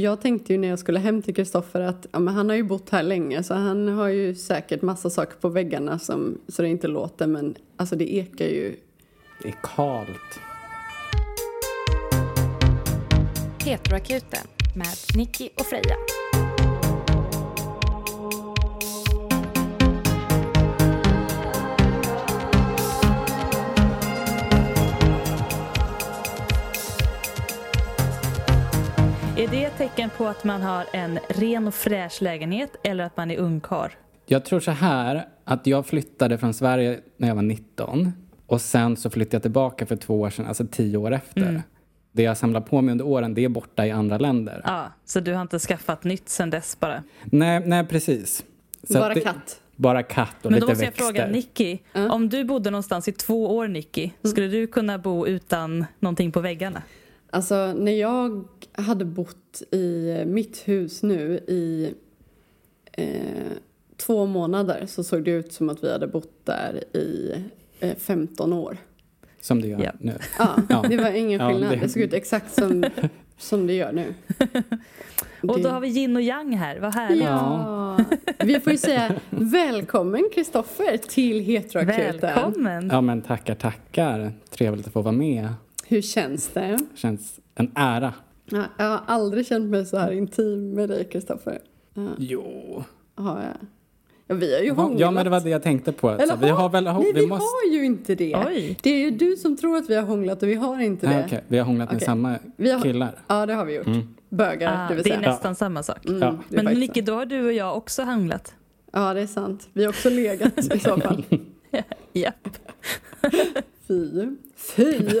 jag tänkte ju när jag skulle hem till Kristoffer att ja, men han har ju bott här länge så han har ju säkert massa saker på väggarna som, så det inte låter men alltså det ekar ju. Det är kallt. Heteroakuten med Nicky och Freja. Är det ett tecken på att man har en ren och fräsch lägenhet eller att man är ungkar? Jag tror så här att jag flyttade från Sverige när jag var 19 och sen så flyttade jag tillbaka för två år sedan, alltså tio år efter. Mm. Det jag samlar på mig under åren, det är borta i andra länder. Ja, så du har inte skaffat nytt sen dess bara? Nej, nej precis. Så Bara det, katt. Bara katt och Men lite då måste jag växter. fråga Nicky, om du bodde någonstans i två år Nicky, skulle du kunna bo utan någonting på väggarna? Alltså när jag hade bott i mitt hus nu i eh, två månader så såg det ut som att vi hade bott där i eh, 15 år. Som det gör Ja. nu. Ja, det var ingen Ja, skillnad. det- Det... såg ut exakt som, som det gör nu. Och då har vi yin och yang här, vad härligt. Ja. Vi får ju säga välkommen Kristoffer till Heteroakuten. Välkommen! Ja men tackar, tackar. Trevligt att få vara med. Hur känns det? Känns en ära. Ja, Jag har aldrig känt mig så här intim med dig Kristoffer. Ja, Jo. har jag. Ja, vi har ju hånglat. Ja men det var det jag tänkte på. Eller Så vi har väl, Nej, vi vi måste... har ju inte det. Oj. Det är ju du som tror att vi har hånglat och vi har inte det. Ah, okej. Vi har hånglat med Okej. samma Vi har- killar. Ja, det har vi gjort. Mm. Bögar, Ah, det vill det är säga. nästan samma sak. Mm, Ja. det Men sant. då har du och jag också handlat. Ja, det är sant. Vi har också legat i så fall. Japp. Fy. Fy!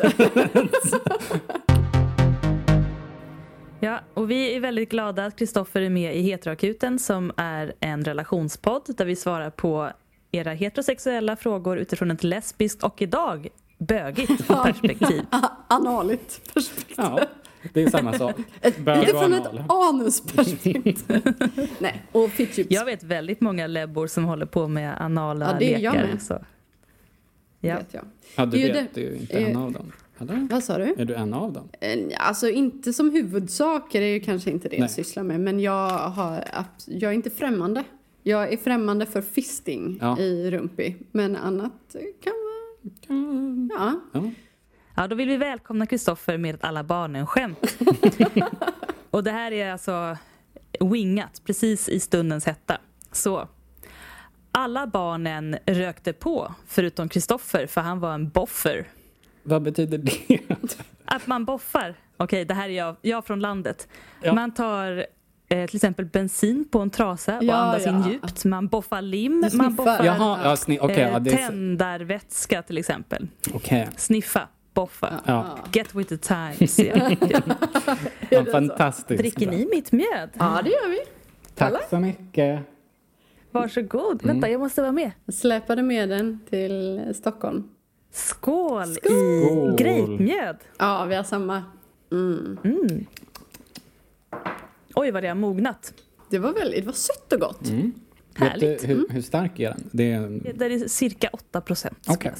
Ja, och vi är väldigt glada att Kristoffer är med i Heteroakuten som är en relationspodd där vi svarar på era heterosexuella frågor utifrån ett lesbiskt och idag bögigt perspektiv. Analigt perspektiv. Ja, det är samma sak. Bög och Utifrån ett anal. anusperspektiv. Nej, och fittchips. Jag vet väldigt många lebbor som håller på med anala Ja, det är jag lekar. med. Så. Ja. vet jag. Ja, du Det vet det- du är inte en av dem. Eller? Vad sa du? Är du en av dem? Eh, Alltså inte som huvudsaker är ju kanske inte det Nej. jag sysslar med. Men jag, har, jag är inte främmande. Jag är främmande för fisting Ja. i rumpi. Men annat kan vara... Ja. Ja. ja, då vill vi välkomna Kristoffer med ett alla barnen-skämt. och det här är alltså wingat, precis i stundens hetta. Så. Alla barnen rökte på, förutom Kristoffer, för han var en boffer. Vad betyder det? Att man boffar. Okej, det här är jag, jag från landet. Ja. Man tar eh, till exempel bensin på en trasa och Ja, andas ja. in djupt. Man boffar lim, man boffar Jaha, ja, sni- okej. eh, ja, det är tändarvätska till exempel. Okej. Sniffa, boffa. Ja. Get with the times. Ja. Ja, fantastiskt. Dricker ni mitt mjöd? ja, det gör vi. Alla? Tack så mycket. Varsågod. Mm. Vänta, jag måste vara med. Jag släpade med den till Stockholm. Skål, Skål. i grapemjöd. Ja, vi har samma. Mm. Mm. Oj, vad det har mognat. Det var väldigt, det var sött och gott. Mm. Härligt. Vet du hur, hur stark är den? Det är. Det är cirka 8 procent. Okej.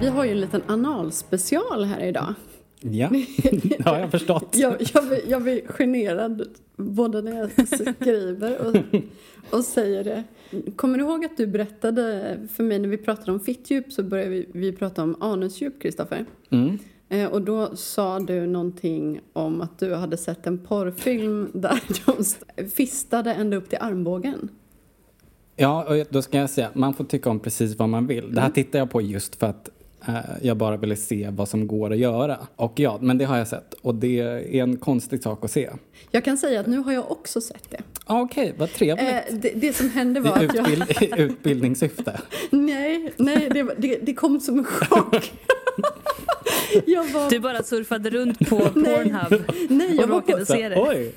Vi har ju en liten analspecial här idag. Ja, det har jag förstått. Jag, jag, blir, jag blir generad både när jag skriver och, och säger det. Kommer du ihåg att du berättade för mig när vi pratade om fittdjup så började vi, vi prata om anusdjup, Kristoffer. Mm. Eh, och då sa du någonting om att du hade sett en porrfilm där de st- fistade ända upp till armbågen. Ja, och då ska jag säga, man får tycka om precis vad man vill. Det här tittar jag på just för att jag bara ville se vad som går att göra. Och ja, men det har jag sett. Och det är en konstig sak att se. Jag kan säga att nu har jag också sett det. Ah, Okej, vad trevligt. Eh, det, det som hände var I att jag... utbild- i utbildningssyfte. Nej, nej det, det, det kom som en chock. jag, var, Du bara surfade runt på Pornhub nej, jag, och var på, råkade se det. Oj!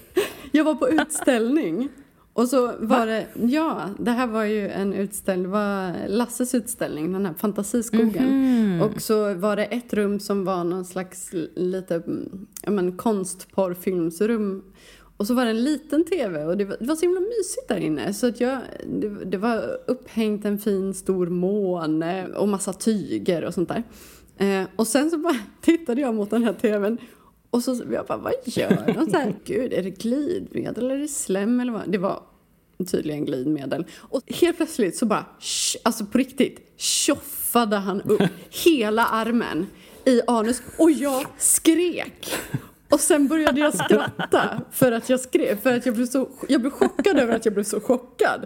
jag var på utställning. Och så var det, ja, det här var ju en utställning, var Lasses utställning, den här Fantasiskogen. Mhm. Och så var det ett rum som var någon slags lite, mm, ja men konstporrfilmsrum. Och så var det en liten tv och det var, det var så himla mysigt där inne. Så att jag, det, det var upphängt en fin stor måne och massa tyger och sånt där. Eh, och sen så bara tittade jag mot den här tvn Och så jag bara, vad gör de? Så här, Gud, är det glidmedel eller är det slem eller vad? Det var tydligen glidmedel. Och helt plötsligt så bara, sh, alltså på riktigt, tjoffade han upp hela armen i anus och jag skrek. Och sen började jag skratta för att jag skrek, för att jag blev så, jag blev chockad över att jag blev så chockad.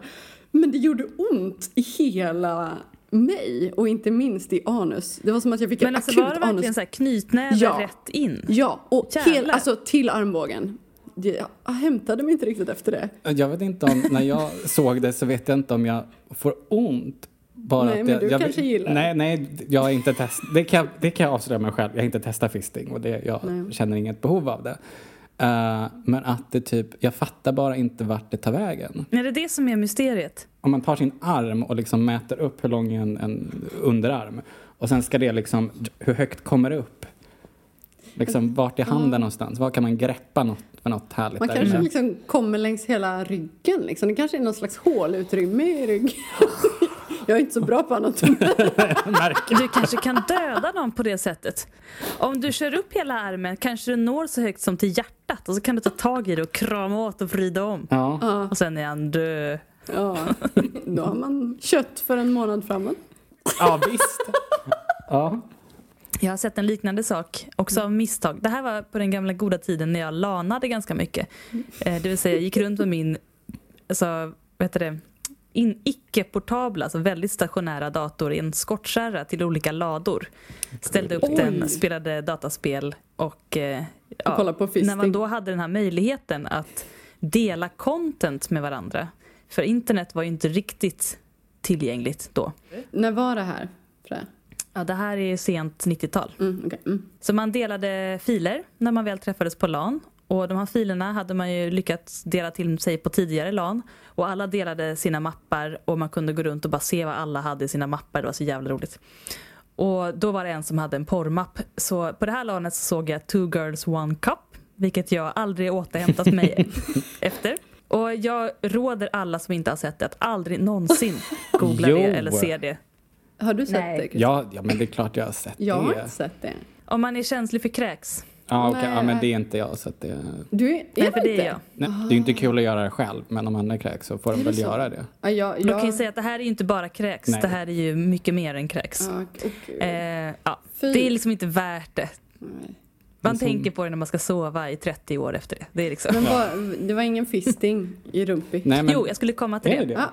Men det gjorde ont i hela mig och inte minst i anus. Det var som att jag fick Men en alltså akut var det verkligen anus. så knytnäve Ja. rätt in? Ja, och hel, alltså till armbågen. Jag hämtade mig inte riktigt efter det. Jag vet inte om, när jag såg det så vet jag inte om jag får ont. Bara Nej, att men jag, du jag, kanske gillar det. Nej, nej, jag har inte testat. Det kan, det kan jag avslöja mig själv. Jag har inte testat fisting och det, jag Nej. känner inget behov av det. Eh, men att det typ, jag fattar bara inte vart det tar vägen. Är det det som är mysteriet? Om man tar sin arm och liksom mäter upp hur lång en, en underarm och sen ska det liksom, hur högt kommer det upp? Liksom vart är handen någonstans? Var kan man greppa något för något härligt Man kanske liksom kommer längs hela ryggen. Liksom. Det kanske är någon slags hålutrymme i ryggen. Jag är inte så bra på anatomi. Du kanske kan döda någon på det sättet. Om du kör upp hela armen kanske du når så högt som till hjärtat och så kan du ta tag i det och krama åt och vrida om. Ja. Ja, Och sen är han död. ja, då har man kött för en månad framåt. ja, visst. Ja. Jag har sett en liknande sak, också av misstag. Det här var på den gamla goda tiden när jag lanade ganska mycket. Eh, det vill säga, jag gick runt med min alltså, vad heter det? In, icke-portabla, alltså väldigt stationära dator i en skottkärra till olika lador. Ställde upp Oj. den, spelade dataspel och eh, Och på fisting. när man då hade den här möjligheten att dela content med varandra. För internet var ju inte riktigt tillgängligt då. När var det här? Frä? Ja, det här är sent 90-tal. Mm, okej. mm. Så man delade filer när man väl träffades på LAN. Och de här filerna hade man ju lyckats dela till sig på tidigare LAN. Och alla delade sina mappar och man kunde gå runt och bara se vad alla hade i sina mappar. Det var så jävla roligt. Och då var det en som hade en porrmapp. Så på det här LANet så såg jag Two Girls One Cup. Vilket jag aldrig återhämtat mig efter. Och jag råder alla som inte har sett det att aldrig någonsin googla det eller se det. Har du sett Nej. det? Ja, ja, men det är klart jag har sett Jag har det. inte sett det. Om man är känslig för kräks. Ja, okej. Nej. ja, men det är inte jag. Så att det, Du är, är Nej, för det inte? är jag. nej, det är ju inte kul att göra det själv, men om andra kräks så får de väl så? göra det. Ja, jag, Då jag, kan jag säga att det här är ju inte bara kräks, Nej. det här är ju mycket mer än kräks. Åh, gud. Eh, ja, det är liksom inte värt det. Nej. Man som- tänker på det när man ska sova i 30 år efter det. det är liksom. Men var, det var ingen fisting i Rumpik? Nej, men, Jo, jag skulle komma till det det? Ah,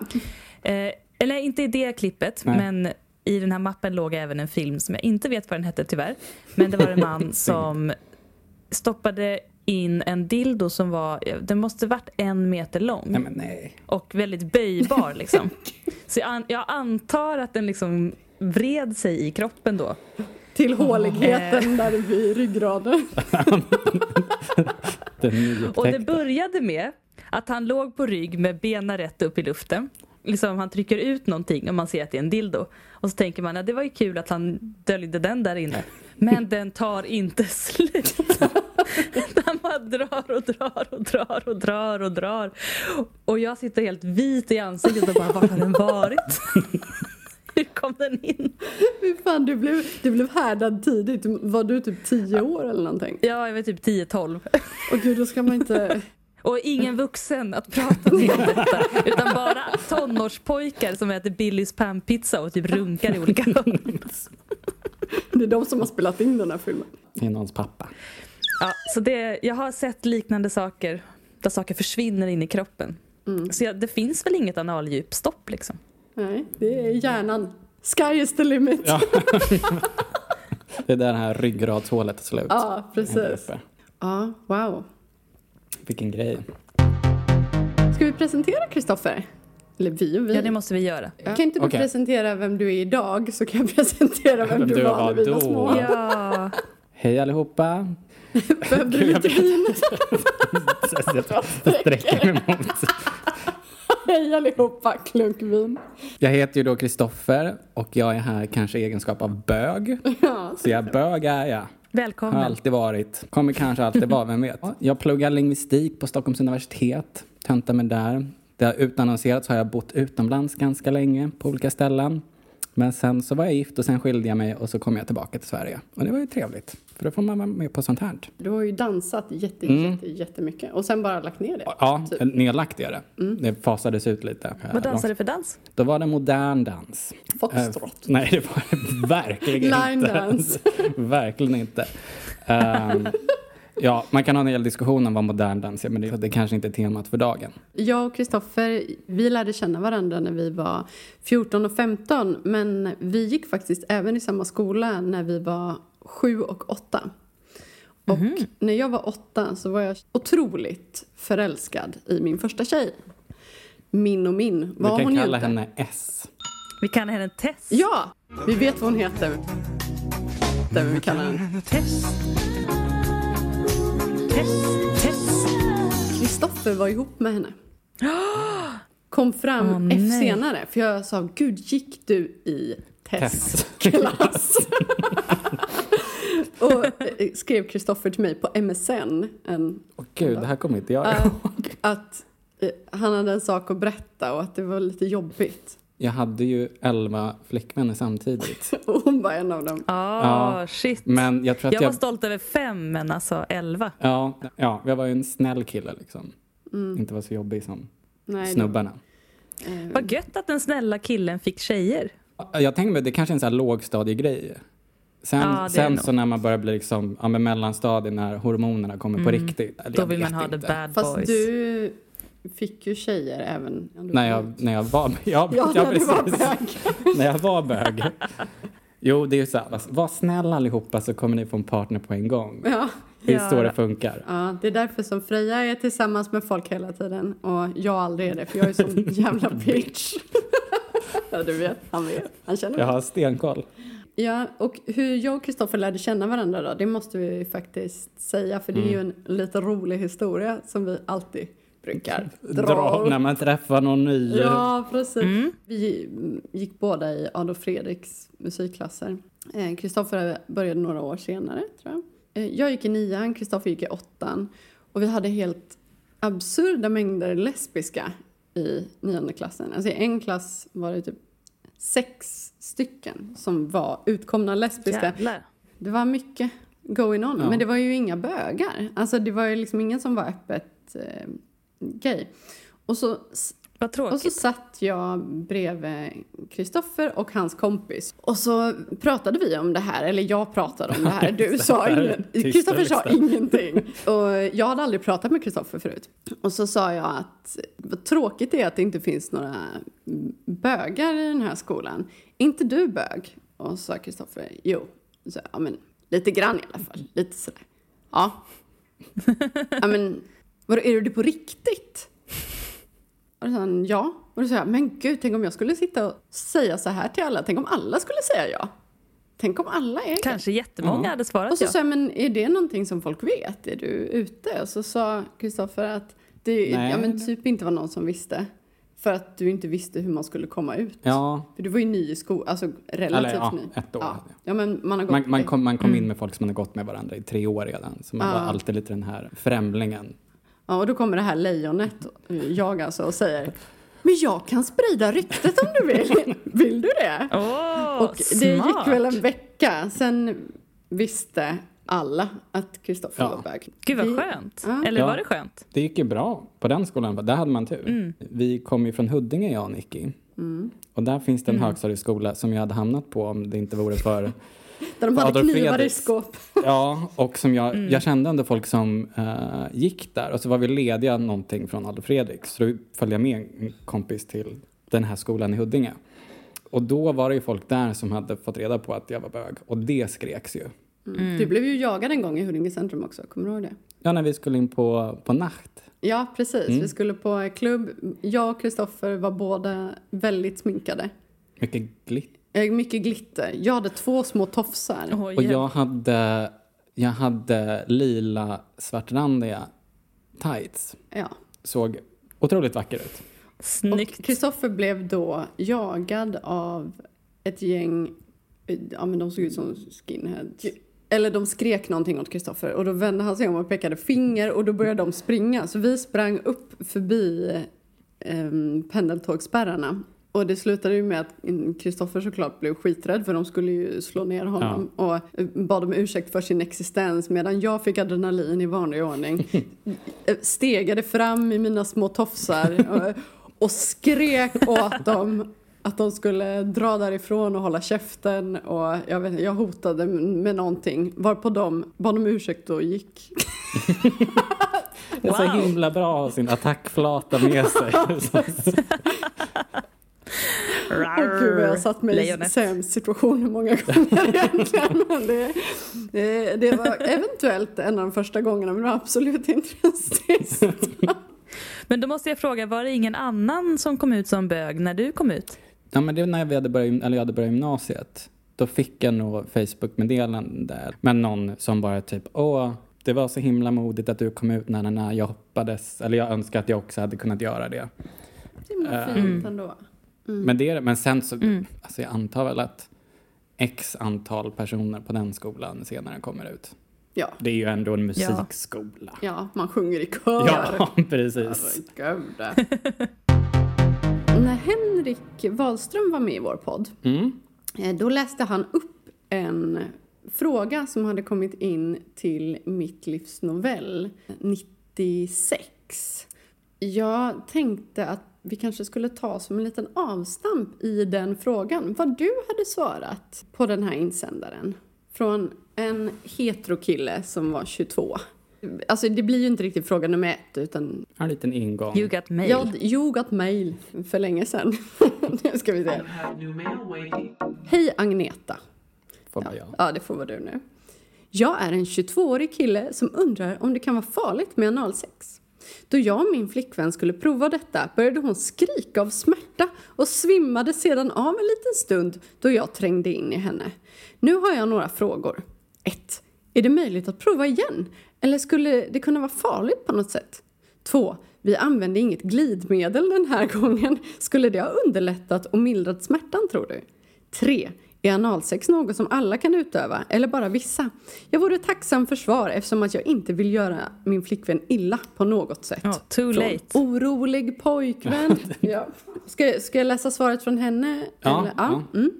Eh, eller inte i det klippet, Nej. men i den här mappen låg även en film som jag inte vet vad den hette tyvärr. Men det var en man som stoppade in en dildo som var, den måste varit en meter lång. Nej, men nej. och väldigt böjbar liksom. Så jag, an, jag antar att den liksom vred sig i kroppen då. till håligheten där vid ryggraden. Den Och det började med att han låg på rygg med benen rätt upp i luften. Liksom han trycker ut någonting och man ser att det är en dildo. Och så tänker man att det var ju kul att han döljde den där inne. Men den tar inte slut. Han bara drar och drar och drar och drar och drar. Och jag sitter helt vit i ansiktet och bara, var har den varit? Hur kom den in? Fy fan, du blev, du blev härdad tidigt. Var du typ tio år eller någonting? Ja, jag var typ 10-12. Och gud, då ska man inte... Och ingen vuxen att prata med om detta. Utan bara tonårspojkar som äter Billys panpizza och typ runkar i olika hörn. Det är de som har spelat in den här filmen. Det är någons pappa. Ja, så det, jag har sett liknande saker där saker försvinner in i kroppen. Mm. Så jag, det finns väl inget analdjupstopp liksom. Nej, det är hjärnan. Sky is the limit. Ja. det är där det här ryggradshålet är slut. Ja, precis. Ja, wow. Vilken grej. Ska vi presentera Kristoffer? Eller vi och vi. Ja, det måste vi göra. Kan inte du Okej. presentera vem du är idag så kan jag presentera vem Vem du var var när vi var små. Ja. Hej allihopa. Behövde du lite vin? Jag sträcker mig mot. Hej allihopa, klunk vin. Jag heter ju då Kristoffer och jag är här kanske i egenskap av bög. Ja, Så jag bög är jag. Har Välkommen. alltid varit. Kommer kanske alltid vara, vem vet. Jag pluggar lingvistik på Stockholms universitet. Töntar mig där. Det har utannonserats har jag bott utomlands ganska länge på olika ställen. Men sen så var jag gift och sen skilde jag mig och så kom jag tillbaka till Sverige. Och det var ju trevligt. För då får man vara med på sånt här. Du har ju dansat jätte, Mm. jätte, jättemycket och sen bara lagt ner det. Ja, Typ. nedlagt är det. Mm. Det fasades ut lite. Vad dansar du för dans? Då var det modern dans. Foxtrot. Eh, nej, det var det verkligen Line inte. dance. verkligen inte. Ehm, ja, man kan ha en hel diskussion om vad modern dans är, men det, det kanske inte är temat för dagen. Jag och Kristoffer, vi lärde känna varandra när vi var 14 och 15 men vi gick faktiskt även i samma skola när vi var 7 och 8. Och när jag var 8 så var jag otroligt förälskad i min första tjej. Min och min. Vi Vad kan hon kalla inte. henne S. Vi kallar henne Tess. Ja! Vi vet vad hon heter. Det vi kallar henne. Tess. Tess. Tess. Kristoffer var ihop med henne. Kom fram Åh, F nej. senare. För jag sa, gud gick du i testklass? och eh, skrev Kristoffer till mig på MSN en, Åh gud, det här kommer inte jag ihåg. att eh, han hade en sak att berätta och att det var lite jobbigt. Jag hade ju elva flickvänner samtidigt. Och hon var en av dem. Ah, Ja. shit. Men jag tror att jag jag... var stolt över fem, men alltså elva. Ja, ja, jag var ju en snäll kille liksom. Mm. Inte var så jobbig som Nej, snubbarna. det- eh, Vad gött att den snälla killen fick tjejer. Jag tänker mig, det kanske är en sån här lågstadiegrej. Sen, det sen så när man börjar bli liksom, ja men mellanstadiet när hormonerna kommer på Mm. riktigt. eller Då vill man ha the inte. bad Fast boys. du fick ju tjejer även... ja, När jag, när jag var, ja, Ja, när du var precis. bög. när jag var bög. Jo, det är ju så här, var snäll allihopa så kommer ni få en partner på en gång. Ja. Det är Ja. så det funkar. Ja, det är därför som Freja är tillsammans med folk hela tiden och jag aldrig är det för jag är sån jävla bitch. ja, du vet, han vet, han känner Jag mig. har stenkoll. Ja, och hur jag och Kristoffer lärde känna varandra då, det måste vi faktiskt säga för det är ju en lite rolig historia som vi alltid brukar dra. Dra när man träffar någon ny. Ja, precis. Mm. Vi gick båda i Adolf Fredriks musikklasser. Eh, Kristoffer började några år senare, tror jag. Eh, Jag gick i nian, Kristoffer gick i åttan. Och vi hade helt absurda mängder lesbiska i nionde klassen. Alltså i en klass var det typ sex stycken som var utkomna lesbiska. Jävlar. Det var mycket going on, Ja. men det var ju inga bögar. Alltså det var ju liksom ingen som var öppet eh, gay. Och så Vad och tråkigt. så satt jag bredvid Kristoffer och hans kompis. Och så pratade vi om det här, eller jag pratade om det här. Du sa är tysta Kristoffer sa ingenting. Och jag hade aldrig pratat med Kristoffer förut. Och så sa jag att vad tråkigt det är att det inte finns några bögar i den här skolan. inte du bög? Och så sa Kristoffer, jo. Så, ja, men lite grann i alla fall. Lite sådär. Ja. ja men, vadå, är du det på riktigt? Och då sa han ja. Och då sa jag, men gud, tänk om jag skulle sitta och säga så här till alla. Tänk om alla skulle säga ja. Tänk om alla är. Kanske jättemånga Ja. hade svarat Och så ja. sa jag, men är det någonting som folk vet? Är du ute? Och så sa Kristoffer att det ja, men typ inte var någon som visste. För att du inte visste hur man skulle komma ut. Ja, För du var ju ny i skolan, alltså relativt Eller, ja, ny. ett år Ja. ja, men man har gått... man, man kom, man kom Mm. in med folk som man har gått med varandra i tre år redan. Så man Ja. var alltid lite den här främlingen. Ja, och då kommer det här lejonet, jag alltså, och säger Men jag kan sprida ryktet om du vill. Vill du det? Åh, Och det smart. gick väl en vecka, sen visste alla att Kristoffer Ja. var bög. Gud vad skönt. Ja. Eller var det skönt? Det gick ju bra på den skolan, där hade man tur. Mm. Vi kom ju från Huddinge, jag och Nicky. Mm. Och där finns det en Mm. högstadieskola som jag hade hamnat på om det inte vore för... Där de hade Adolf knivar i skåp. ja, och som jag, Mm. jag kände ändå folk som eh, gick där. Och så var vi lediga någonting från Adolf Fredriks. Så då följde jag med en kompis till den här skolan i Huddinge. Och då var det ju folk där som hade fått reda på att jag var bög. Och det skreks ju. Mm. Du blev ju jagad en gång i Huddinge centrum också, kommer du ihåg det? Ja, när vi skulle in på, på nacht. Ja, precis. Mm. Vi skulle på klubb. Jag och Kristoffer var båda väldigt sminkade. Mycket glitter. Eh, Mycket glitter. Jag hade två små tofsar. Åh, Och jag hade, jag hade lila svartrandiga tights. Ja. Såg otroligt vacker ut. Och Snyggt. Kristoffer blev då jagad av ett gäng, eh, ja men de såg ut som skinheads. Eller de skrek någonting åt Kristoffer och då vände han sig om och pekade finger och då började de springa. Så vi sprang upp förbi um, pendeltågsspärrarna Och det slutade ju med att Kristoffer såklart blev skiträdd för de skulle ju slå ner honom och eh, bad om ursäkt för sin existens medan jag fick adrenalin i vanlig ordning. Stegade fram i mina små tofsar och, och skrek åt dem att de skulle dra därifrån och hålla käften och jag, vet, jag hotade med någonting varpå de bad om ursäkt och gick. Det är så himla bra att ha sin attackflata med sig. Åh gud vad jag har satt mig i sämst situationer många gånger egentligen. Men det, det, det, var eventuellt en av de första gångerna men det var absolut inte den sista. Men då måste jag fråga, var det ingen annan som kom ut som bög när du kom ut? Ja men det var när vi hade börjat, eller jag hade börjat gymnasiet. Då fick jag nog Facebook-meddelande med någon som bara typ åh det var så himla modigt att du kom ut när, när jag hoppades, eller jag önskar att jag också hade kunnat göra det. Det himla fint mm. ändå. Mm. Men, det, men sen så, mm. alltså jag antar väl att x antal personer på den skolan senare kommer ut. Ja. Det är ju ändå en musikskola. Ja, man sjunger i kör. Ja, precis. När Henrik Wahlström var med i vår podd, mm. Eh, då läste han upp en fråga som hade kommit in till Mitt livs novell 96. Jag tänkte att vi kanske skulle ta som en liten avstamp i den frågan vad du hade svarat på den här insändaren. Från en heterokille som var 22. Alltså det blir ju inte riktigt fråga nummer ett utan... En liten ingång. You got mail. Ja, you got mail för länge sedan. nu ska vi se. Hej Agneta. Får ja. jag? Ja, det får vara du nu. Jag är en 22-årig kille som undrar om det kan vara farligt med analsex. Då jag och min flickvän skulle prova detta började hon skrika av smärta och svimmade sedan av en liten stund då jag trängde in i henne. Nu har jag några frågor. 1. Är det möjligt att prova igen? Eller skulle det kunna vara farligt på något sätt? 2. Vi använde inget glidmedel den här gången. Skulle det ha underlättat och mildrat smärtan tror du? 3. Är analsex något som alla kan utöva eller bara vissa? Jag vore tacksam för svar eftersom att jag inte vill göra min flickvän illa på något sätt. Oh, too late. Från orolig pojkvän. ja. ska, ska jag läsa svaret från henne? Ja. Eller? ja. Mm.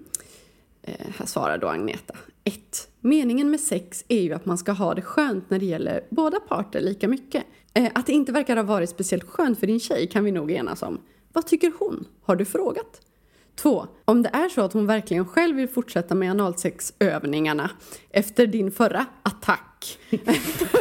Eh, här svarar då Agneta. 1. Meningen med sex är ju att man ska ha det skönt när det gäller båda parter lika mycket. Eh, att det inte verkar ha varit speciellt skönt för din tjej kan vi nog enas om. Vad tycker hon? Har du frågat? Två, om det är så att hon verkligen själv vill fortsätta med analsexövningarna efter din förra attack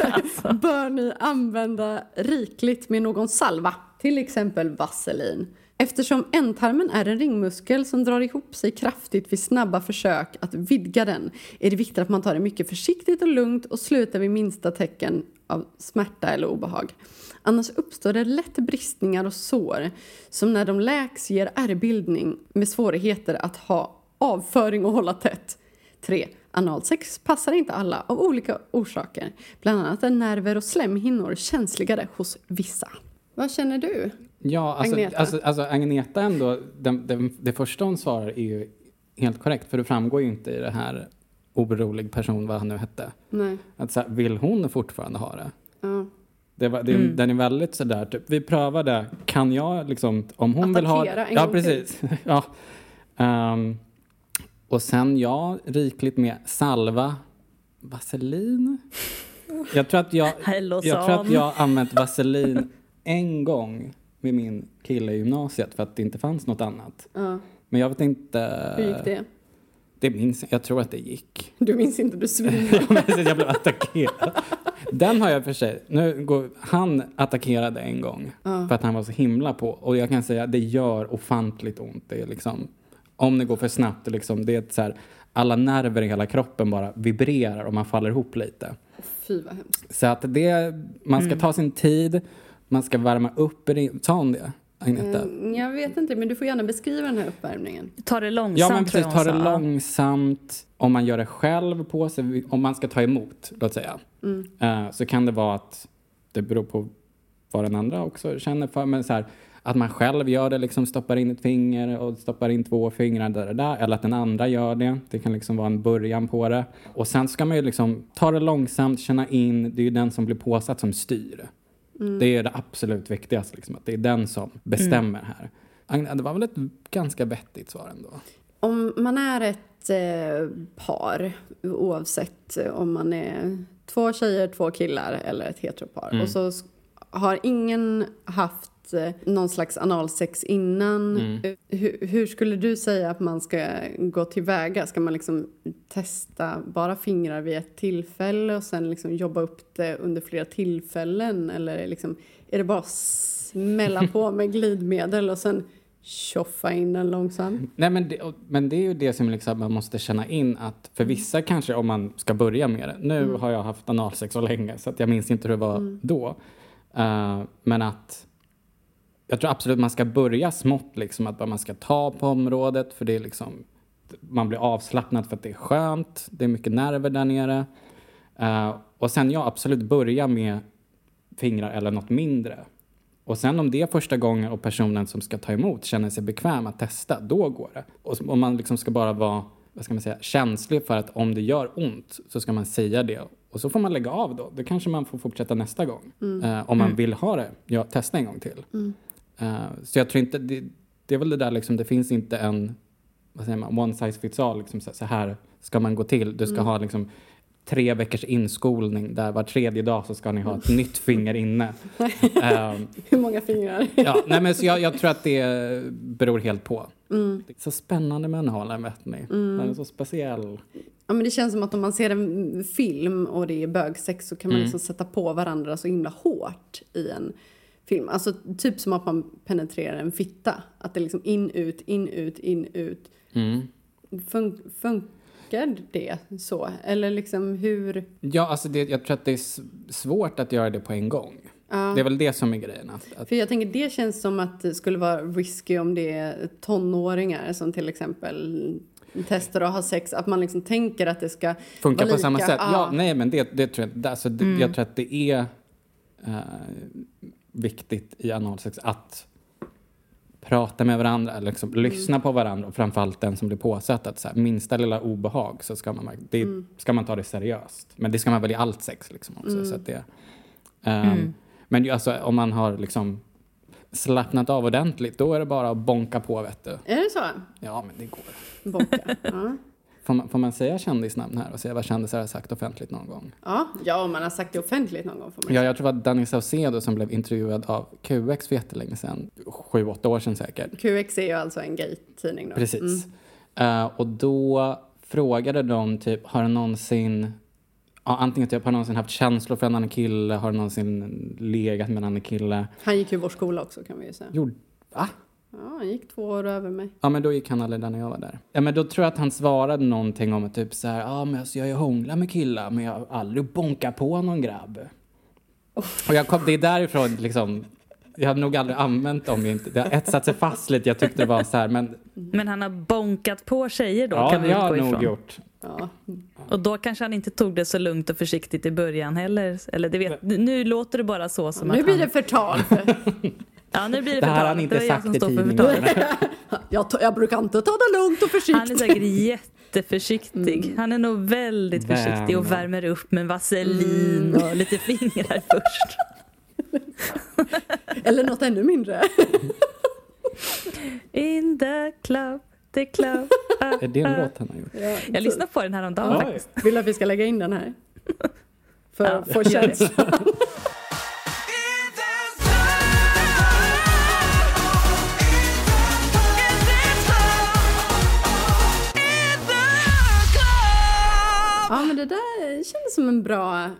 alltså. bör ni använda rikligt med någon salva, till exempel vaselin. Eftersom ändtarmen är en ringmuskel som drar ihop sig kraftigt vid snabba försök att vidga den är det viktigt att man tar det mycket försiktigt och lugnt och slutar vid minsta tecken av smärta eller obehag. Annars uppstår det lätt bristningar och sår som när de läks ger ärrbildning med svårigheter att ha avföring och hålla tätt. 3. Analsex passar inte alla av olika orsaker. Bland annat är nerver och slemhinnor känsligare hos vissa. Vad känner du? Ja, alltså Agneta, alltså, alltså Agneta ändå, den, den, det första hon svarar är ju helt korrekt för det framgår ju inte i det här orolig person, vad han nu hette. Nej. Att så här, vill hon fortfarande ha det? Ja. Det var, det, mm. Den är väldigt sådär, typ, vi prövade, kan jag liksom, om hon Attackera vill ha... en ja, gång precis. Till. ja. Um, och sen, ja, rikligt med salva, vaselin. Jag tror att jag, jag, tror att jag använt vaselin en gång med min kille i gymnasiet för att det inte fanns något annat. Ja. Men jag vet inte... Hur gick det? Det minns jag. tror att det gick. Du minns inte, du svimmade. jag blev attackerad. Den har jag för sig. Nu går, han attackerade en gång ja. för att han var så himla på. Och jag kan säga det gör ofantligt ont. Det är liksom, om det går för snabbt, liksom, det är så här, alla nerver i hela kroppen bara vibrerar och man faller ihop lite. Fy vad hemskt. Så att det, man ska mm. ta sin tid, man ska värma upp. Sa hon det? Agneta? Mm, jag vet inte, men du får gärna beskriva den här uppvärmningen. Ta det långsamt, Ja, men precis. Ta det långsamt. Om man gör det själv på sig, om man ska ta emot, låt säga, mm. uh, så kan det vara att det beror på vad den andra också känner för. Men så här, att man själv gör det, liksom stoppar in ett finger och stoppar in två fingrar där, där, eller att den andra gör det. Det kan liksom vara en början på det. Och sen ska man ju liksom ta det långsamt, känna in. Det är ju den som blir påsatt som styr. Mm. Det är det absolut viktigaste, liksom, att det är den som bestämmer mm. här. Agnes, det var väl ett ganska vettigt svar ändå. Om man är ett eh, par, oavsett om man är två tjejer, två killar eller ett heteropar Mm. och så har ingen haft eh, någon slags analsex innan. Mm. Eh, Hur, hur skulle du säga att man ska gå tillväga? Ska man liksom testa bara fingrar vid ett tillfälle och sen liksom jobba upp det under flera tillfällen? Eller liksom, är det bara smälla på med glidmedel och sen tjoffa in den långsamt? Nej, men det, men det är ju det som liksom man måste känna in att för vissa kanske om man ska börja med det. Nu har jag haft analsex så länge så att jag minns inte hur det var då. Eh, men att jag tror absolut man ska börja smått liksom att man ska ta på området för det är liksom man blir avslappnad för att det är skönt. Det är mycket nerver där nere. Eh, och sen ja, absolut börja med fingrar eller något mindre. Och sen om det är första gången och personen som ska ta emot känner sig bekväm att testa, då går det. Och om man liksom ska bara vara vad ska man säga, känslig för att om det gör ont så ska man säga det. Och så får man lägga av då. Då kanske man får fortsätta nästa gång. Eh, om man vill ha det, ja, testa en gång till. Eh, så jag tror inte, det, det är väl det där liksom, det finns inte en vad säger man, one size fits all. Liksom, så, så här ska man gå till. Du ska ha liksom tre veckors inskolning där var tredje dag så ska ni ha ett nytt finger inne. Ehm, Hur många fingrar? ja, nej, men så jag, jag tror att det beror helt på. Det är så spännande med analen, vet ni. Den är så speciell. Ja, men det känns som att om man ser en film och det är bögsex så kan man Mm. liksom sätta på varandra så himla hårt i en film. Alltså typ som att man penetrerar en fitta. Att det är liksom in, ut, in, ut, in, ut. Mm. Fun- funkar det så? Eller liksom hur? Ja, alltså det, jag tror att det är svårt att göra det på en gång. Det är väl det som är grejen. Att, att, För jag tänker det känns som att det skulle vara risky om det är tonåringar som till exempel testar att ha sex. Att man liksom tänker att det ska funkar vara på samma sätt. Ja. Ja, nej, men det, det tror jag, alltså, det, jag tror att det är eh, viktigt i analsex att prata med varandra, liksom, lyssna på varandra och framförallt den som blir påsatt. Att så här, minsta lilla obehag så ska man, det, ska man ta det seriöst. Men det ska man väl i allt sex liksom också. Så att det, ehm, Men ju, alltså, om man har liksom slappnat av ordentligt, då är det bara att bonka på vet du. Är det så? Ja, men det går. Bonka. Ja. Får man, får man säga kändisnamn här och säga vad kändisar har sagt offentligt någon gång? Ja, ja, om man har sagt det offentligt någon gång får man Ja, jag tror att Danny Saucedo som blev intervjuad av QX för jättelänge sedan, sju, åtta år sedan säkert. QX är ju alltså en gay-tidning då. Precis. Mm. Eh, och då frågade de typ, har du någonsin, ja, antingen typ, har någonsin haft känslor för en annan kille, har någonsin legat med en annan kille? Han gick ju vår skola också kan vi ju säga. Jo, va? Ja, han gick två år över mig. Ja, men då gick han aldrig där när jag var där. Ja, men då tror jag att han svarade någonting om att typ så här, ja, men alltså, jag är hånglar med killar, men jag har aldrig bonkat på någon grabb. Och jag kom, det är därifrån liksom, jag hade nog aldrig använt dem, inte, det har etsat sig fast lite, jag tyckte det var så här, men Men han har bonkat på tjejer då, ja, kan vi det har jag nog gjort. Ja. Och då kanske han inte tog det så lugnt och försiktigt i början heller. Eller det vet, nu låter det bara så som Nu att blir han... det förtal. För Ja, nu blir det Det här har han inte sagt som i tidningen. jag, ta- jag brukar inte ta det lugnt och Han är försiktigt. säkert jätteförsiktig. Han är nog väldigt försiktig och värmer upp med vaselin och lite fingrar först. Eller något ännu mindre. In the club, the club. Ah, Är det en ah. låt han har gjort? Ja, Jag lyssnade på den här om dagen. Vill du att vi ska lägga in den här? För Ja, att få gör det. känslan. Ja, men det där kändes som en bra,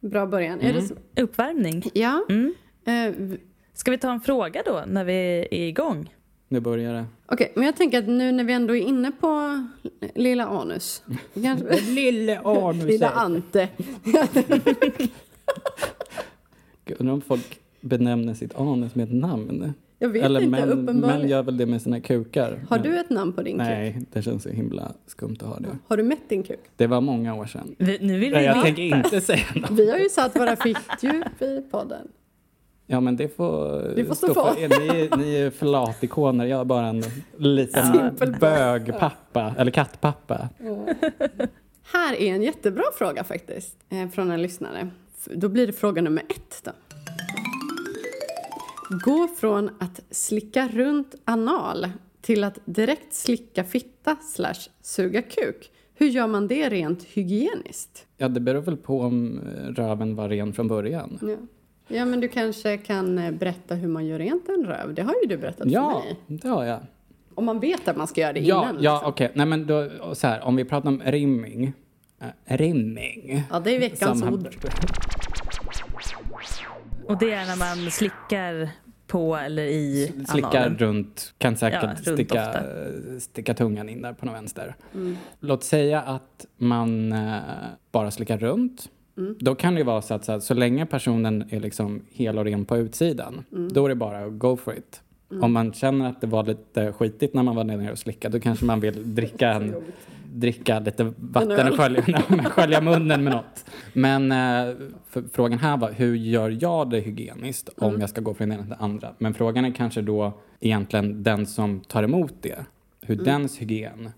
bra början. Är det så? Uppvärmning. Ja. Mm. Eh, Ska vi ta en fråga då när vi är igång? Nu börjar det. Okej, men jag tänker att nu när vi ändå är inne på lilla anus. Kanske, Lille anus. lilla Ante. Undrar om folk benämner sitt anus med ett namn? Jag vet Eller inte, män, uppenbarligen. män gör väl det med sina kukar? Har du ett namn på din kuk? Nej, det känns så himla skumt att ha det. Har du mätt din kuk? Det var många år sedan. Vi, nu vill vi Nej, jag veta. tänker inte säga något. Vi har ju satt våra fittdjup i podden. Ja, men det får, Det får stå för. er. Ni, ni är flatikoner, jag är bara en liten Simpel. bögpappa, eller kattpappa. Här är en jättebra fråga faktiskt, eh, från en lyssnare. Då blir det fråga nummer ett då. Gå från att slicka runt anal till att direkt slicka fitta slash suga kuk. Hur gör man det rent hygieniskt? Ja, det beror väl på om eh, röven var ren från början. Ja. ja, men du kanske kan eh, berätta hur man gör rent en röv. Det har ju du berättat Ja, för mig. det har jag. Om man vet att man ska göra det Ja, innan. ja liksom. okej. Nej, men då, så här, om vi pratar om rimming. Äh, rimming. ja, det är veckans Som- ord. Och det är när man slickar på eller i Slickar analen. runt, kan säkert Ja, runt sticka, ofta. sticka tungan in där på någon vänster. Mm. Låt säga att man eh, bara slickar runt. Mm. Då kan det ju vara så att så, här, så länge personen är liksom hel och ren på utsidan, Mm. då är det bara att go for it. Om man känner att det var lite skitigt när man var nere och slickade, då kanske man vill dricka, en, dricka lite vatten och skölja, skölja munnen med något. Men eh, frågan här var, hur gör jag det hygieniskt om jag ska gå från det ena till det andra? Men frågan är kanske då egentligen den som tar emot det, hur dens hygien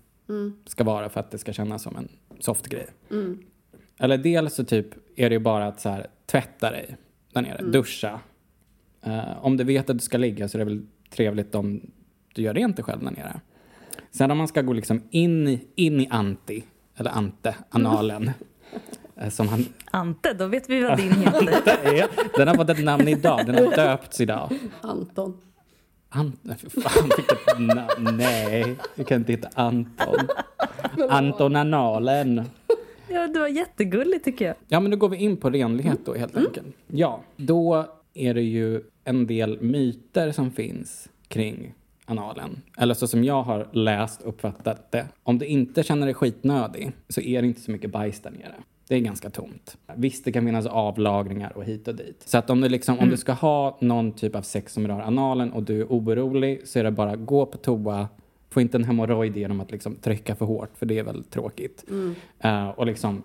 ska vara för att det ska kännas som en soft grej. Eller dels så typ är det ju bara att så här, tvätta dig där nere, duscha. Eh, om du vet att du ska ligga så är det väl trevligt om du gör rent dig själv där nere. Sen om man ska gå liksom in i, in i anti, eller ante, analen. eh, som han, Ante, då vet vi vad din heter. det är, den har fått ett namn idag, den har döpts idag. Anton. Ant, nej, för fan vilket namn, nej, du kan inte heta Anton. Anton Analen. Ja, det var jättegulligt tycker jag. Ja, men då går vi in på renlighet då helt enkelt. Ja, då är det ju en del myter som finns kring analen. Eller så som jag har läst och uppfattat det. Om du inte känner dig skitnödig så är det inte så mycket bajs där nere. Det är ganska tomt. Visst, det kan finnas avlagringar och hit och dit. Så att om du, liksom, om du ska ha någon typ av sex som rör analen och du är orolig så är det bara gå på toa, få inte en hemorrojd genom att liksom trycka för hårt, för det är väl tråkigt. Eh, och liksom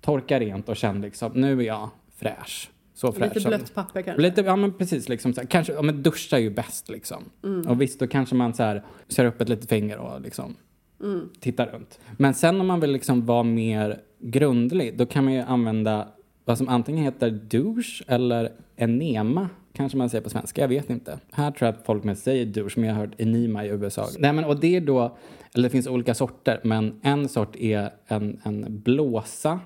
torka rent och känn liksom, nu är jag fräsch. Så fräsch. Lite blött papper kanske. Lite, ja men precis. Liksom, här, kanske, ja, men duscha är ju bäst liksom. Och visst, då kanske man så här, kör upp ett litet finger och liksom tittar runt. Men sen om man vill liksom vara mer grundlig, då kan man ju använda vad som antingen heter douche eller enema. Kanske man säger på svenska, jag vet inte. Här tror jag att folk med säger douche, men jag har hört enema i USA. Nej men och det är då, eller det finns olika sorter, men en sort är en, en blåsa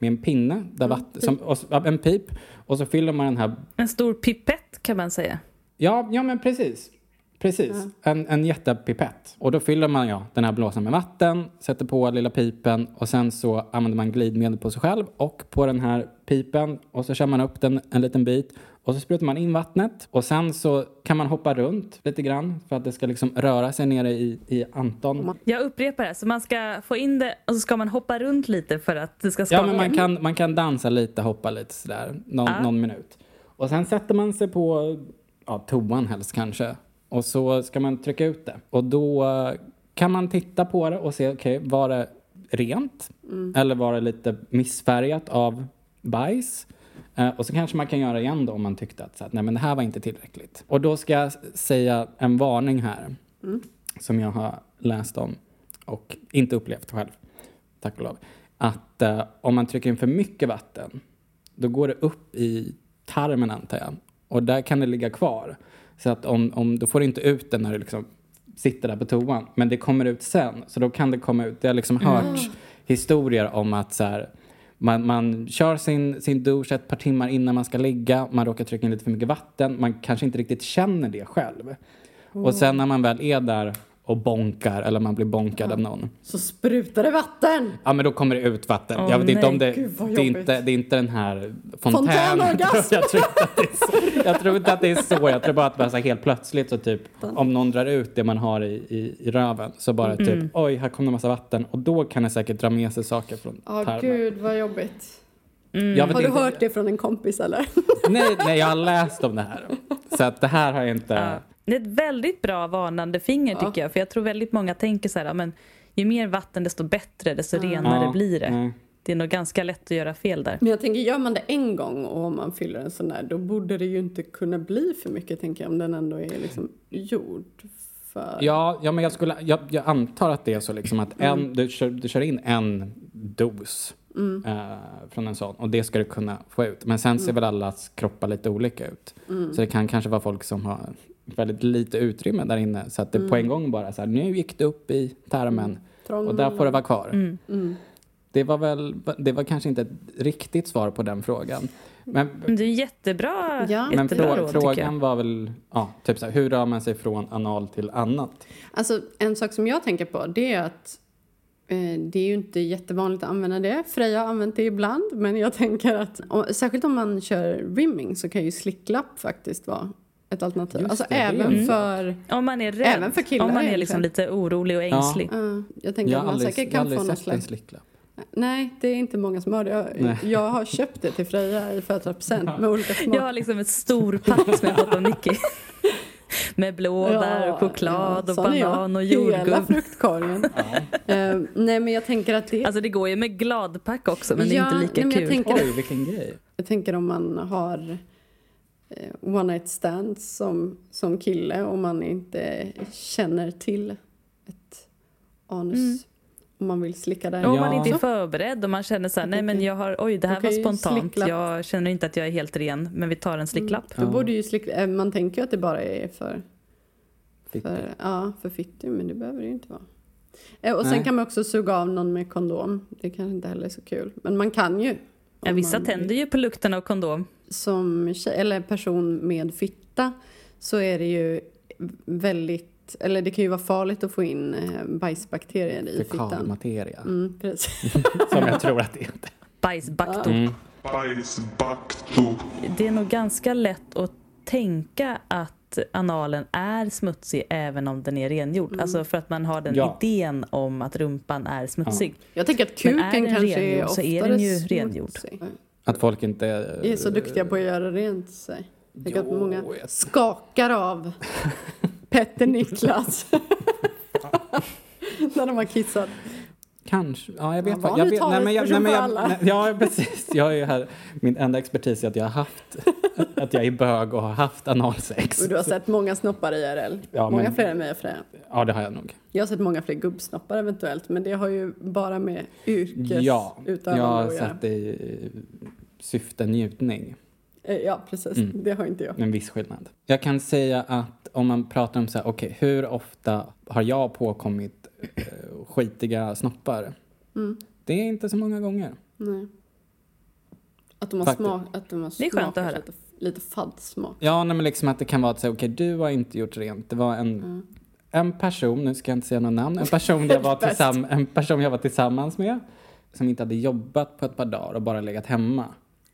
med en pinne, där vatten, som, och, en pip, och så fyller man den här En stor pipett kan man säga. Ja, ja men precis. Precis. En, en jättepipett. Och då fyller man ja, den här blåsan med vatten, sätter på lilla pipen och sen så använder man glidmedel på sig själv och på den här pipen och så kör man upp den en liten bit och så sprutar man in vattnet och sen så kan man hoppa runt lite grann för att det ska liksom röra sig nere i, i Anton. Jag upprepar det, så man ska få in det och så ska man hoppa runt lite för att det ska skaka. Ja, men man kan, man kan dansa lite, hoppa lite sådär, någon, Ja. någon minut. Och sen sätter man sig på ja, toan helst kanske. Och så ska man trycka ut det. Och då kan man titta på det och se, okej, var det rent? Eller var det lite missfärgat av bajs? Eh, och så kanske man kan göra igen då om man tyckte att, så att nej, men det här var inte tillräckligt. Och då ska jag säga en varning här som jag har läst om och inte upplevt själv, tack och lov. Att eh, om man trycker in för mycket vatten, då går det upp i tarmen antar jag. Och där kan det ligga kvar. Så att om, om, då får du inte ut det när du liksom sitter där på toan. Men det kommer ut sen. Så då kan det komma ut. Jag har liksom hört historier om att så här, man, man kör sin, sin dusch ett par timmar innan man ska ligga. Man råkar trycka in lite för mycket vatten. Man kanske inte riktigt känner det själv. Och sen när man väl är där och bonkar, eller man blir bonkad av någon. Så sprutar det vatten! Ja men då kommer det ut vatten. Åh, jag vet inte nej. om det, Gud, det, är inte, det är inte den här fontänen. Fontänorgasm! jag, tror inte att det är så, jag tror inte att det är så. Jag tror bara att bara så helt plötsligt så typ om någon drar ut det man har i, i, i röven så bara typ oj här kom det massa vatten och då kan det säkert dra med sig saker från Ja, tarmen. gud vad jobbigt. Jag vet Har du inte- hört det från en kompis eller? Nej, nej, jag har läst om det här. Så att det här har jag inte... Ja. Det är ett väldigt bra varnande finger tycker jag. För jag tror väldigt många tänker så här, ja, men ju mer vatten desto bättre, desto renare Ja, blir det. nej. Det är nog ganska lätt att göra fel där. Men jag tänker, gör man det en gång och om man fyller en sån där, då borde det ju inte kunna bli för mycket, tänker jag, om den ändå är liksom gjord för... Ja, ja men jag, skulle, jag, jag antar att det är så liksom att en, du, kör, du kör in en dos Mm. eh, från en sån. Och det ska du kunna få ut. Men sen ser väl allas kroppar lite olika ut. Mm. Så det kan kanske vara folk som har väldigt lite utrymme där inne. Så att det Mm. på en gång bara så här, nu gick det upp i tarmen Trång och där får det vara kvar. Mm. Mm. Det var väl, det var kanske inte ett riktigt svar på den frågan. Men, Men Det är jättebra, Ja. men jättebra frå, råd frågan var väl, ja, typ så här, hur rör man sig från anal till annat? Alltså, en sak som jag tänker på det är att eh, det är ju inte jättevanligt att använda det. Freja har använt det ibland, men jag tänker att och, särskilt om man kör rimming så kan ju slicklapp faktiskt vara ett alternativ. Just alltså det, det även en för... Om man är rädd, Även för killar om man är liksom lite orolig och ängslig. Ja, jag tänker Jag att man aldrig, säkert jag kan få någon slags... slicklapp. Nej, det är inte många som har det. Jag, jag har köpt det till Freja i födelsedagspresent med olika Jag smaker. har liksom ett stor pack som jag fått av Nicky. Med blåbär Ja, och choklad ja, och jag. banan och Hela jordgubb. fruktkorgen. Eh, nej, men jag tänker att det... Alltså det går ju med gladpack också men det är inte lika nej, men jag kul. tänker- Oj, vilken grej. Jag tänker om man har one night stands som, som kille och man inte känner till ett anus. Mm. Om man vill slicka där. Om Ja. man inte är förberedd och man känner så här, nej men jag har, oj det här var spontant, slicklapp. jag känner inte att jag är helt ren, men vi tar en slicklapp. Då Ja. borde ju slick, eh, man tänker ju att det bara är för, Fick för, ja, för fitti, men det behöver det ju inte vara. Eh, Och sen Nej. kan man också suga av någon med kondom. Det kanske inte heller är så kul. Men man kan ju. Ja, vissa tänder ju på lukten av kondom. som tjej, eller person med fitta så är det ju väldigt, eller det kan ju vara farligt att få in eh, bajsbakterier i fittan. Fekalmateria. Mm, precis. Som jag tror att det är. Bajsbaktor. Mm. Bajsbaktor. Det är nog ganska lätt att tänka att analen är smutsig även om den är rengjord. Mm. Alltså för att man har den Ja. idén om att rumpan är smutsig. Jag tänker att Men är kuken den kanske är rengjord så oftare är den ju rengjord. smutsig. Att folk inte... är så duktiga på att göra rent sig. Jag tänker att många jag- skakar av Petter Niklas. När de har kissat. Kanske. Ja, jag vet Ja, jag vet, nej, men jag, nej, men jag, talesperson nej, Ja, precis. Jag är här. Min enda expertis är att jag har haft... Att jag är bög och har haft analsex. Och du har sett många snoppar IRL. Ja, många men- fler än mig och Freja. Ja, det har jag nog. Jag har sett många fler gubbsnoppar eventuellt, men det har ju bara med yrkesutövande Ja, jag har att göra. sett det i syfte njutning. Eh, Ja, precis. Mm. Det har inte jag. En viss skillnad. Jag kan säga att om man pratar om så här, okej, hur ofta har jag påkommit skitiga snoppar? Mm. Det är inte så många gånger. Nej. Att de har, Faktiskt. smak, att de har Det är skönt att höra. lite, lite fadd smak. Ja, nej, men liksom att det kan vara att säga, okej, du har inte gjort rent. Det var en, Mm. en person, nu ska jag inte säga någon namn, en person, jag var tillsamm- en person jag var tillsammans med som inte hade jobbat på ett par dagar och bara legat hemma.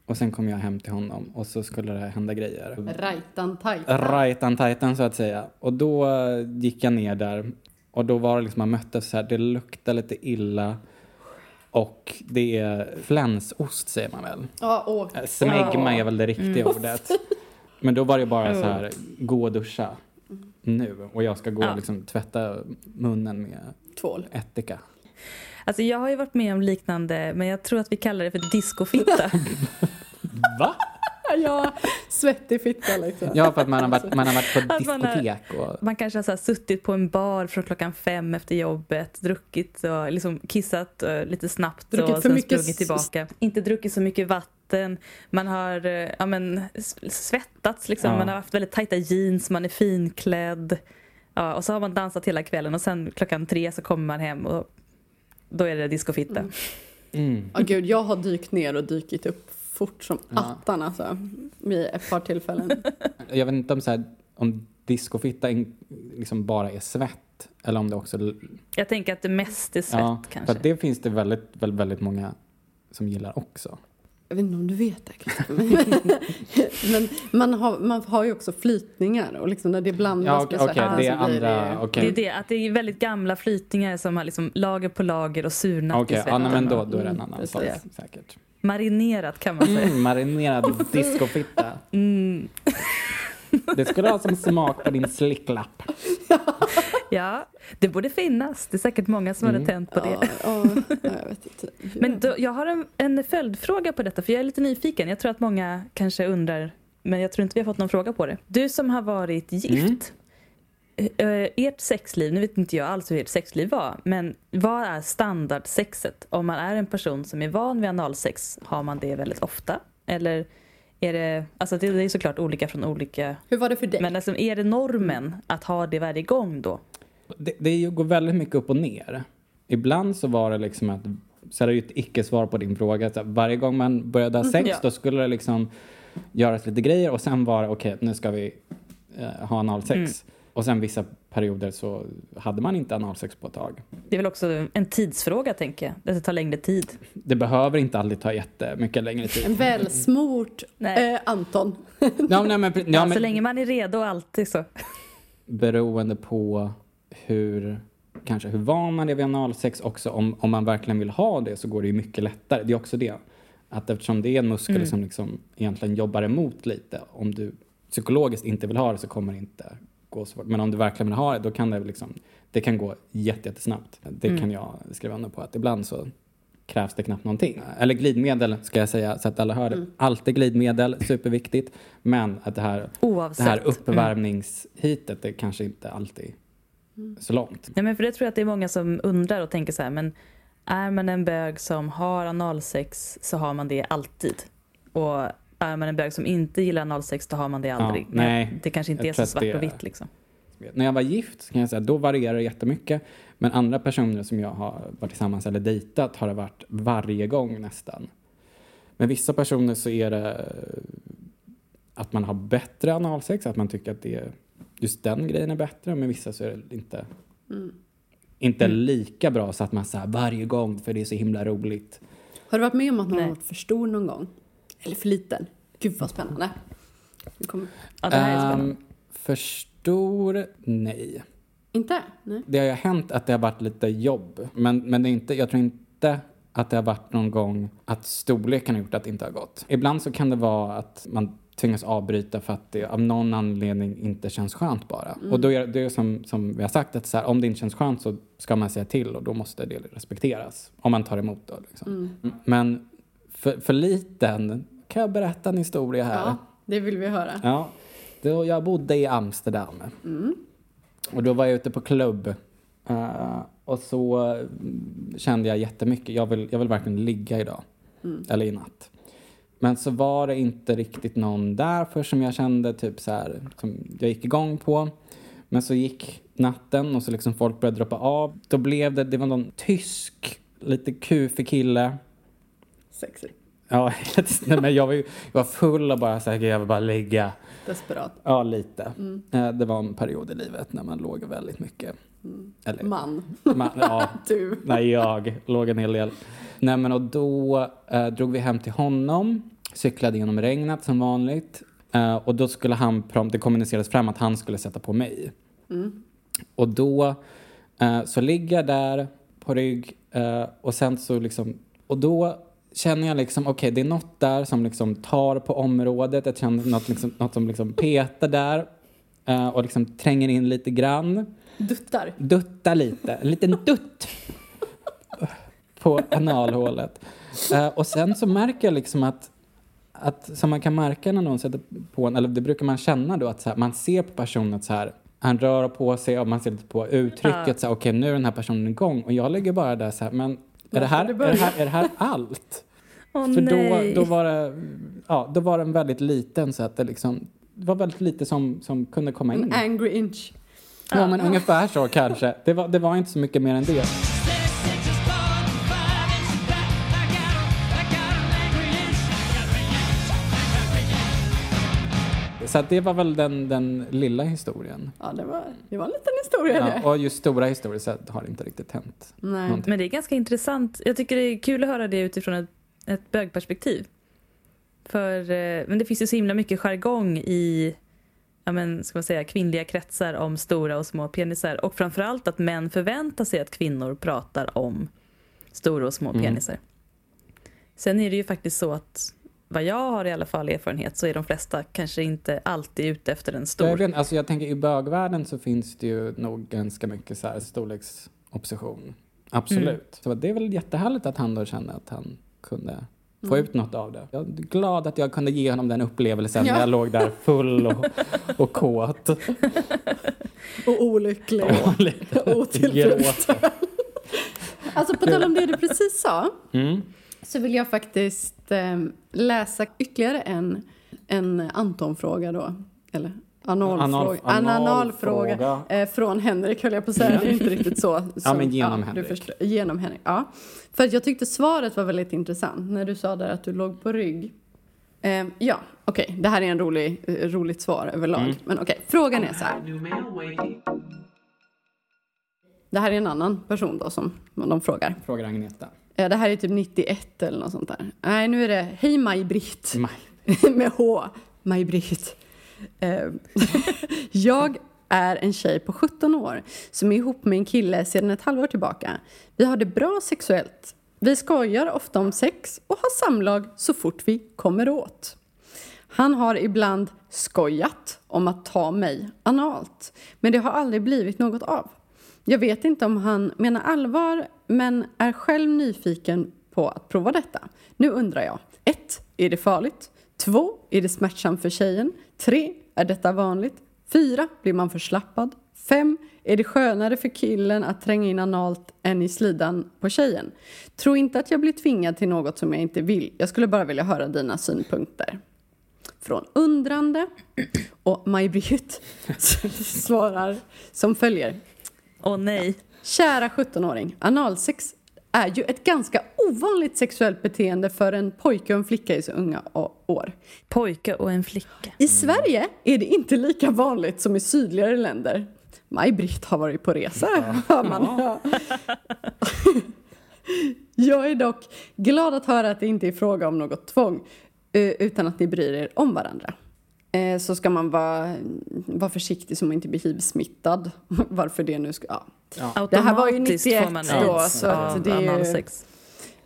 Och sen kom jag hem till honom och så skulle det hända grejer. Rajtan tajtan. Rajtan tajtan så att säga. Och då eh, gick jag ner där och då var det liksom, man möttes så här, det luktar lite illa och det är flänsost säger man väl. Ja, åh. Eh, Smegma är väl det riktiga Mm. ordet. Men då var det bara så här, gå och duscha nu och jag ska gå Ja. och liksom tvätta munnen med Tvål. ättika. Alltså jag har ju varit med om liknande, men jag tror att vi kallar det för discofitta. Va? Ja, svettig fitta liksom. Ja, för att man har varit, man har varit på Att man har- diskotek och... Man kanske har så här suttit på en bar från klockan fem efter jobbet, druckit och liksom kissat eh, lite snabbt Druckit och sen mycket sprungit tillbaka. Inte druckit så mycket vatten, man har eh, ja, men, svettats liksom, Ja. man har haft väldigt tajta jeans, man är finklädd. Ja, och så har man dansat hela kvällen och sen klockan tre så kommer man hem och då är det discofitta. Mm. Mm. Ja, gud, jag har dykt ner och dykit upp fort som Ja. attan alltså. Vid ett par tillfällen. Jag vet inte om, så här, om discofitta liksom bara är svett eller om det också... Jag tänker att det mest är svett ja, för kanske. att det finns det väldigt, väldigt, väldigt många som gillar också. Jag vet inte om du vet det. Men man har, man har ju också flytningar och liksom när det blandas Ja, okej, med svetten det så är blir andra... det... Okej, Det är det, att det är väldigt gamla flytningar som har liksom lager på lager och surnat Okej, i ja, svetten. nej, men då, då är det en Mm, annan precis. sak säkert. Marinerat kan man säga. Mm, marinerad discofitta. Mm. Det skulle ha som smak på din slicklapp. Ja, det borde finnas. Det är säkert många som Mm. hade tänt på det. Ja, ja, jag vet inte. Men då, jag har en, en följdfråga på detta, för jag är lite nyfiken. Jag tror att många kanske undrar, men jag tror inte vi har fått någon fråga på det. Du som har varit gift, Mm. Eh, ert sexliv, nu vet inte jag alls hur ert sexliv var, men vad är standardsexet? Om man är en person som är van vid analsex, har man det väldigt ofta? Eller är det, alltså det är såklart olika från olika, Hur var det för dig? men liksom, är det normen att ha det varje gång då? Det, det går väldigt mycket upp och ner. Ibland så var det liksom att, så är det ju ett icke-svar på din fråga. Så varje gång man började ha sex Ja. då skulle det liksom göras lite grejer och sen var det okej, nu ska vi eh, ha analsex. Och sen vissa perioder så hade man inte analsex på ett tag. Det är väl också en tidsfråga tänker jag, det tar längre tid. Det behöver inte alltid ta jättemycket längre tid. En välsmort eh, Anton. Ja, nej, men, ja, Ja, men, så länge man är redo alltid så. beroende på hur, kanske hur van man är vid analsex också. Om, om man verkligen vill ha det så går det ju mycket lättare. Det är också det. Att eftersom det är en muskel Mm. som liksom egentligen jobbar emot lite. Om du psykologiskt inte vill ha det så kommer det inte gå så fort. Men om du verkligen vill ha det då kan det liksom, det kan gå jätte, jättesnabbt. Det Mm. kan jag skriva under på att ibland så krävs det knappt någonting. Eller glidmedel ska jag säga så att alla hör det. Mm. Alltid glidmedel, superviktigt. Men att det här Oavsett. det här Mm. uppvärmningshitet är kanske inte alltid så långt. Nej, men för det tror jag att det är många som undrar och tänker så här, men är man en bög som har analsex så har man det alltid. Och är man en bög som inte gillar analsex då har man det aldrig. Men nej, det kanske inte jag är så svart och är- vitt liksom. När jag var gift så kan jag säga då varierar det jättemycket. Men andra personer som jag har varit tillsammans eller dejtat har det varit varje gång nästan. Med vissa personer så är det att man har bättre analsex, att man tycker att det, just den grejen är bättre. Med vissa så är det inte, inte Mm. lika bra så att man säger varje gång för det är så himla roligt. Har du varit med om att någon Nej. har varit för stor någon gång? Eller för liten? Gud vad spännande. Kommer... Ja, det här är spännande. Ehm, för stor? Nej. Inte? Nej. Det har ju hänt att det har varit lite jobb. Men, men det är inte, jag tror inte att det har varit någon gång att storleken har gjort att det inte har gått. Ibland så kan det vara att man tvingas avbryta för att det av någon anledning inte känns skönt bara. Och då är det är som, som vi har sagt att så här, om det inte känns skönt så ska man säga till och då måste det respekteras. Om man tar emot då. Liksom. Men för, för liten kan jag berätta en historia här. Ja, det vill vi höra. Ja, då jag bodde i Amsterdam. Och då var jag ute på klubb. eh, och så mm, kände jag jättemycket, jag vill, jag vill verkligen ligga idag. Eller i natt. Men så var det inte riktigt någon där för som jag kände typ så här, som jag gick igång på. Men så gick natten och så liksom folk började droppa av. Då blev det, det var någon tysk, lite kufig kille. Sexy. Ja, nej, men jag var, ju, jag var full och bara så här, jag vill bara ligga. Desperat. Ja, lite. Eh, Det var en period i livet när man låg väldigt mycket. Eller, Man. man, ja, Du. nej, jag låg en hel del. Nej, men och då eh, drog vi hem till honom, cyklade genom regnet som vanligt. Eh, och då skulle han, det kommunicerades fram att han skulle sätta på mig. Och då eh, så ligger jag där på rygg eh, och sen så liksom, och då känner jag liksom, okej det är något där som liksom tar på området, jag känner något, liksom, något som liksom petar där eh, och liksom tränger in lite grann, Duttar. duttar lite, en liten dutt på analhålet. Eh, och sen så märker jag liksom att att, som man kan märka när någon sätter på en, eller det brukar man känna då att så här, man ser på personen att så här, han rör på sig och man ser lite på uttrycket så här, okej nu är den här personen igång och jag ligger bara där så här, men är det här, är det här, är det här allt? Åh För nej. då, då var det, ja, då var den väldigt liten så att det liksom, det var väldigt lite som, som kunde komma in. En angry inch. Ja, men ungefär så kanske. Det var, det var inte så mycket mer än det. Så att det var väl den, den lilla historien. Ja, det var, det var en liten historia det. Ja, och just stora historier så har det inte riktigt hänt. Nej. någonting. Men det är ganska intressant. Jag tycker det är kul att höra det utifrån ett, ett bögperspektiv. För, eh, men det finns ju så himla mycket jargong i ja, men, ska man säga, kvinnliga kretsar om stora och små penisar. Och framförallt att män förväntar sig att kvinnor pratar om stora och små Mm. penisar. Sen är det ju faktiskt så att vad jag har i alla fall erfarenhet så är de flesta kanske inte alltid ute efter en Jag, stor. vet, alltså jag tänker i bögvärlden så finns det ju nog ganska mycket så här storleksobsession. Absolut. Mm. Så det är väl jättehärligt att han då kände att han kunde få ut något av det. Jag är glad att jag kunde ge honom den upplevelsen Ja. när jag låg där full och, och kåt. Och olycklig. Dåligt. Otillfredsställd. Alltså på tal om det du precis sa. Mm. Så vill jag faktiskt eh, läsa ytterligare en, en Anton-fråga då. Eller analfråga. Analfråga. Eh, från Henrik höll jag på att säga. Det är inte riktigt så. som- men genom Du Henrik. förstår, genom Henrik. Ja. För jag tyckte svaret var väldigt intressant. När du sa där att du låg på rygg. Eh, ja, okej. Det här är en rolig, eh, roligt svar överlag. Mm. Men okej, frågan är så här. Det här är en annan person då som de frågar. Frågar Agneta. Ja, det här är typ 91 eller något sånt där. Nej, nu är det Hej Maj-Britt. Maj. Med H. Maj-Britt. Ehm, jag är en tjej på 17 år som är ihop med en kille sedan ett halvår tillbaka. Vi har det bra sexuellt. Vi skojar ofta om sex och har samlag så fort vi kommer åt. Han har ibland skojat om att ta mig analt, men det har aldrig blivit något av. Jag vet inte om han menar allvar, men är själv nyfiken på att prova detta. Nu undrar jag. 1. Är det farligt? 2. Är det smärtsamt för tjejen? 3. Är detta vanligt? 4. Blir man förslappad? 5. Är det skönare för killen att tränga in analt än i slidan på tjejen? Tro inte att jag blir tvingad till något som jag inte vill. Jag skulle bara vilja höra dina synpunkter. Från undrande. Och Maj-Britt svarar som följer. Åh nej. Kära 17-åring, analsex är ju ett ganska ovanligt sexuellt beteende för en pojke och en flicka i så unga år. Pojke och en flicka. I Sverige är det inte lika vanligt som i sydligare länder. Maj-Britt har varit på resa, hör man. Ja. Jag är dock glad att höra att det inte är fråga om något tvång eh, utan att ni bryr er om varandra. Eh, Så ska man vara, vara försiktig så man inte blir hiv-smittad. Varför det nu ska... Ja. Det här var ju Automatiskt 91 får man då, så att det är ju-.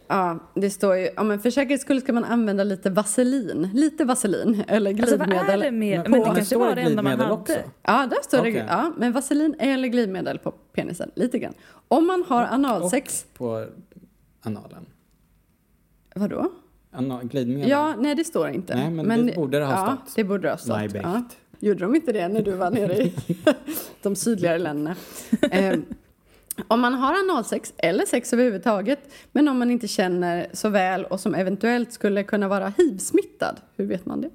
Ja, det står ju, ja men för säkerhets skull ska man använda lite vaselin, lite vaselin eller Alltså vad glidmedel. är det med... på- Men det det kanske var det enda man glidmedel hade. också. Ja, där står det, Okej. ja, men vaselin eller glidmedel på penisen, lite grann. Om man har analsex, Och på analen. vadå? Anal, glidmedel. Ja, nej det står inte. Nej, men det borde det ha ja, stått. det borde det ha stått. Ja. Gjorde de inte det när du var nere i de sydligare länderna? Ehm, om man har analsex eller sex överhuvudtaget, men om man inte känner så väl och som eventuellt skulle kunna vara hiv-smittad, hur vet man det?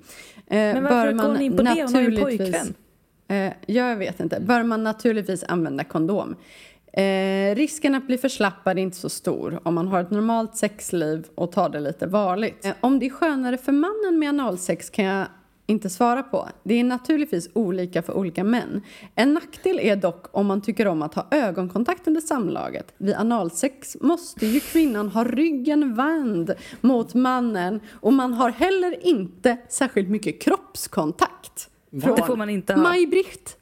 Eh, Men varför går hon in på det? Hon har ju pojkvän. Eh, jag vet inte. Bör man naturligtvis använda kondom. Eh, risken att bli förslappad är inte så stor om man har ett normalt sexliv och tar det lite varligt. Eh, om det är skönare för mannen med analsex kan jag inte svara på. Det är naturligtvis olika för olika män. En nackdel är dock om man tycker om att ha ögonkontakt under samlaget. Vid analsex måste ju kvinnan ha ryggen vänd mot mannen och man har heller inte särskilt mycket kroppskontakt. Det får man inte ha. Maj-Britt.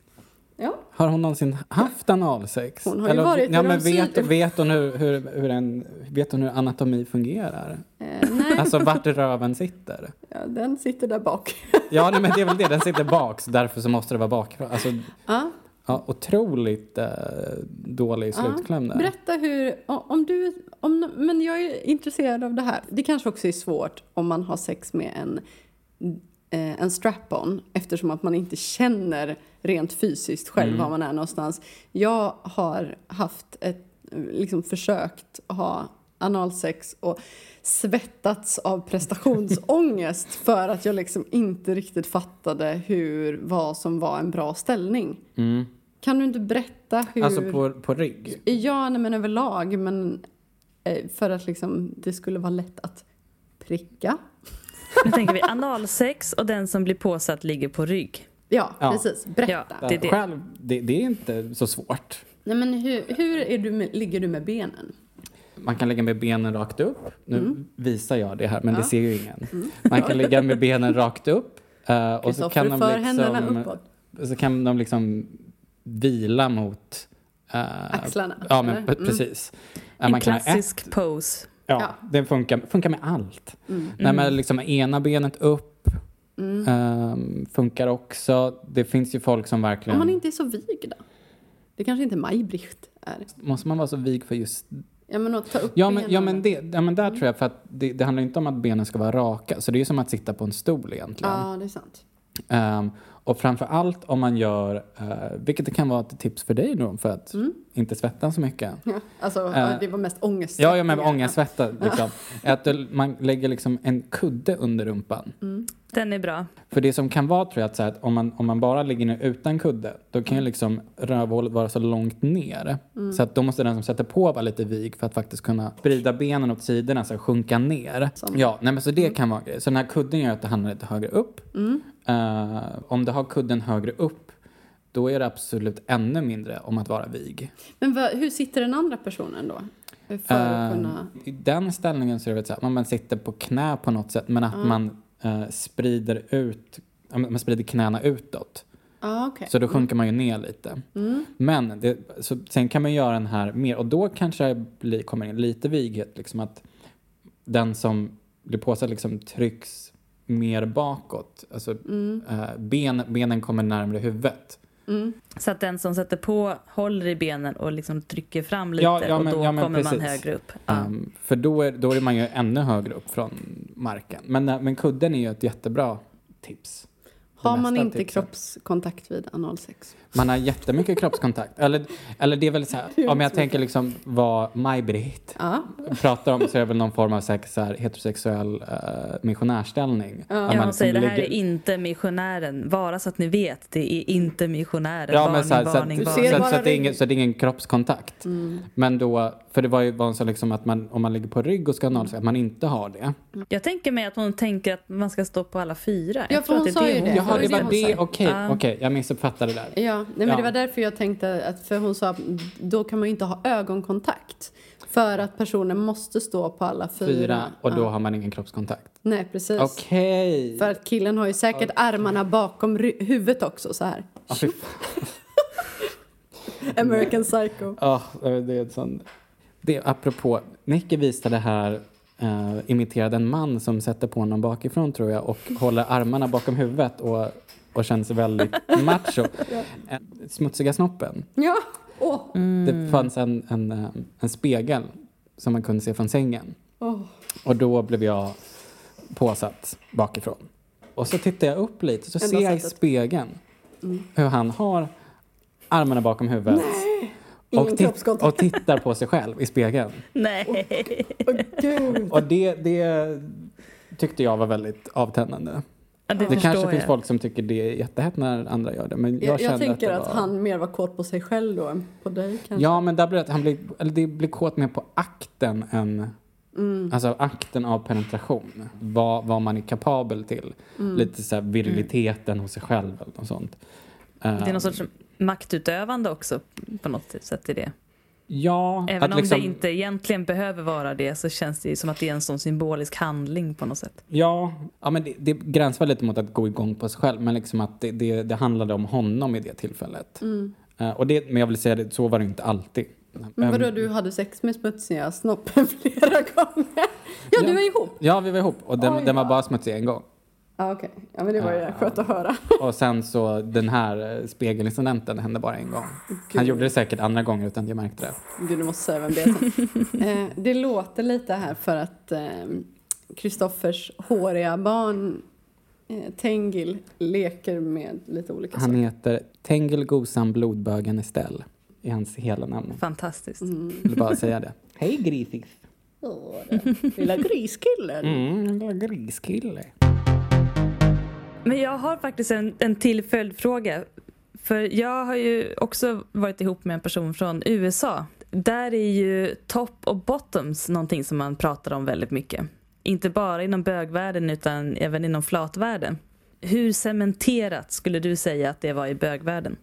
Ja. Har hon någonsin haft analsex? Hon har ju varit ja, men vet, vet, hon hur, hur, hur en, vet hon hur anatomi fungerar? Eh, nej, Alltså vart röven sitter? ja, den sitter där bak. Ja, nej, men det är väl det. Den sitter bak, så därför så måste det vara bakifrån. Alltså, ja. ja, otroligt eh, dålig slutkläm där. Berätta hur, om du, om, men jag är intresserad av det här. Det kanske också är svårt om man har sex med en, en strap-on eftersom att man inte känner rent fysiskt själv Mm. var man är någonstans. Jag har haft ett, liksom försökt ha analsex och svettats av prestationsångest för att jag liksom inte riktigt fattade hur, vad som var en bra ställning. Mm. Kan du inte berätta hur... Alltså på, på rygg? Ja, nej, men överlag. Men eh, för att liksom, det skulle vara lätt att pricka. Nu tänker vi analsex och den som blir påsatt ligger på rygg. Ja, Ja. precis. Berätta. Ja. Det är det. Själv, det, det är inte så svårt. Nej, men hur hur är du med, ligger du med benen? Man kan ligga med benen rakt upp. Nu visar jag det här, men Mm. Ja. Mm. det ser ju ingen. Man kan ligga med benen rakt upp. eh, och så kan, de för händerna liksom, uppåt. så kan de liksom vila mot... eh, Axlarna, Ja, men eller? Mm. precis. Eh, En man kan ha ett klassisk pose. Ja, Ja. det funkar, funkar med allt. Mm. Nej, men liksom ena benet upp Mm. ehm, funkar också. Det finns ju folk som verkligen... Om man inte är så vig då? Det kanske inte Maj-Britt är. Måste man vara så vig för just... Ja, men att ta upp Ja, men, benen. ja, men, det, ja, men där tror jag, för att det, det handlar inte om att benen ska vara raka. Så det är ju som att sitta på en stol egentligen. Ja, det är sant. Ehm, Och framför allt om man gör, eh, vilket det kan vara ett tips för dig då för att inte svettas så mycket. Ja, alltså, Eh, det var mest ångest. Ja, ja men ångestsvetta liksom. Att du, man lägger liksom en kudde under rumpan. Den är bra. För det som kan vara tror jag att, så här, att om, man, om man bara ligger ner utan kudde då kan ju liksom rövhålet vara så långt ner. Så att då måste den som sätter på vara lite vig för att faktiskt kunna sprida benen åt sidorna så här, sjunka ner. Som- Ja, nej, men så det kan vara grej. Så den här kudden gör att det hamnar lite högre upp. Eh, om du har kudden högre upp då är det absolut ännu mindre om att vara vig. Men vad, hur sitter den andra personen då? För att Eh, kunna... I den ställningen så är det så här, man sitter på knä på något sätt men att man eh, sprider ut, man sprider knäna utåt. Ja, okej. Så då sjunker man ju ner lite. Men det, så, sen kan man göra den här mer och då kanske det blir, kommer in lite vighet. Liksom att den som blir påsatt liksom trycks mer bakåt. Alltså eh, ben, benen kommer närmare huvudet. Så att den som sätter på håller i benen och liksom trycker fram lite Ja, ja, men- och då ja, men kommer man precis. högre upp. Ja. Um, för då är, då är man ju ännu högre upp från marken. Men, eh, men kudden är ju ett jättebra tips. Har man inte tipsen. kroppskontakt vid analsex? Man har jättemycket kroppskontakt. Eller, eller det är väl så här, om jag tänker liksom vad Maj-Britt Ja. pratar om så är det väl någon form av så här, heterosexuell uh, missionärställning. Att Ja, man hon säger det liksom här ligger- är inte missionären. Bara så att ni vet, det är inte missionären. Ja, varning, men så, här, så, varning, att, så, varning. så, att det är ingen, så det är ingen kroppskontakt. Men då, för det var ju var så liksom att man, om man ligger på rygg och ska analsex, att man inte har det. Jag tänker mig att hon tänker att man ska stå på alla fyra. Ja, Jag för hon sa ju det. Jaha, det var det. Okej, Ja. okej. Jag missuppfattade det där. Ja, nej, men Ja. det var därför jag tänkte att, för hon sa att då kan man ju inte ha ögonkontakt. För att personen måste stå på alla fyra. Fyra, och då Ja. har man ingen kroppskontakt. Nej, precis. Okej. För att killen har ju säkert armarna bakom huvudet också så här. Fan. American Psycho. Ja, det är ett sån... Det, apropå, Nicky visade här uh, imiterade en man som sätter på honom bakifrån tror jag och håller armarna bakom huvudet och, och känns väldigt macho. Eh, Smutsiga snoppen. Ja. Åh. Det fanns en, en, eh, en spegel som man kunde se från sängen. Åh. Och då blev jag påsatt bakifrån. Och så tittar jag upp lite så ser jag i spegeln hur han har armarna bakom huvudet. Ingen Och, tit- kroppskontakt. och tittar på sig själv i spegeln. Nej. Åh, gud. Och det, det tyckte jag var väldigt avtändande. Det Det kanske jag. finns folk som tycker det är jättehett när andra gör det. Men jag, Jag, jag tänker att, var... han mer var kåt på sig själv då än på dig kanske. Ja, men där blir det, att han blir, eller det blir kåt mer på akten än Mm. Alltså akten av penetration. Vad, vad man är kapabel till. Mm. Lite så här viriliteten hos sig själv eller något sånt. Det är Ehm, någon sorts maktutövande också på något sätt i det. Ja, Även att om liksom, det inte egentligen behöver vara det så känns det ju som att det är en sån symbolisk handling på något sätt. Ja, ja men det, det gränsar lite mot att gå igång på sig själv. Men liksom att det, det, det handlade om honom i det tillfället. Mm. Eh, och det, men jag vill säga det, så var det inte alltid. Men vadå, Ehm, du hade sex med smutsiga snoppen flera gånger? Ja, du Ja. var ihop? Ja, vi var ihop. Och den, Oj, den var ja. bara smutsig en gång. Ja, okej. Ja, men det var ju Ja. skönt att höra. Och sen så den här eh, spegelincidenten hände bara en gång. Han gjorde det säkert andra gånger utan jag märkte det. Gud, du måste säga vem det är eh, Det låter lite här för att eh, Kristoffers håriga barn eh, Tengil leker med lite olika Han saker. heter Tengil Gosan Blodbögen Estelle. I hans hela namn. Fantastiskt. Mm. Jag vill bara säga det. Hej grisis. Åh, lilla griskillen. Mm, lilla griskille. Men jag har faktiskt en, en till följdfråga. För jag har ju också varit ihop med en person från USA. Där är ju top och bottoms någonting som man pratar om väldigt mycket. Inte bara inom bögvärlden utan även inom flatvärlden. Hur cementerat skulle du säga att det var i bögvärlden?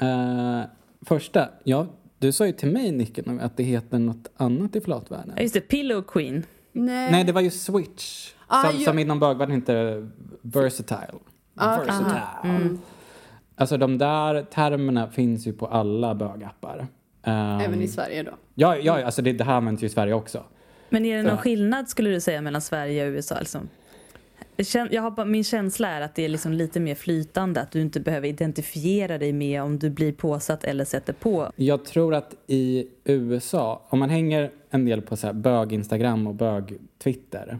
Eh, första, ja, du sa ju till mig Nicky nu att det heter något annat i flatvärlden. Ja, just det, Pillow Queen. Nej. Nej, det var ju Switch. Ah, som, ju- som inom bögvärlden heter Versatile. Ah, Versatile. Mm. Alltså de där termerna finns ju på alla bögappar. Ehm, Även i Sverige då. Ja, ja alltså det, det här används ju i Sverige också. Men är det någon Så. skillnad skulle du säga mellan Sverige och USA? Alltså? Jag har min känsla är att det är liksom lite mer flytande, att du inte behöver identifiera dig med om du blir påsatt eller sätter på. Jag tror att i USA, om man hänger en del på så här bög-Instagram och bög-Twitter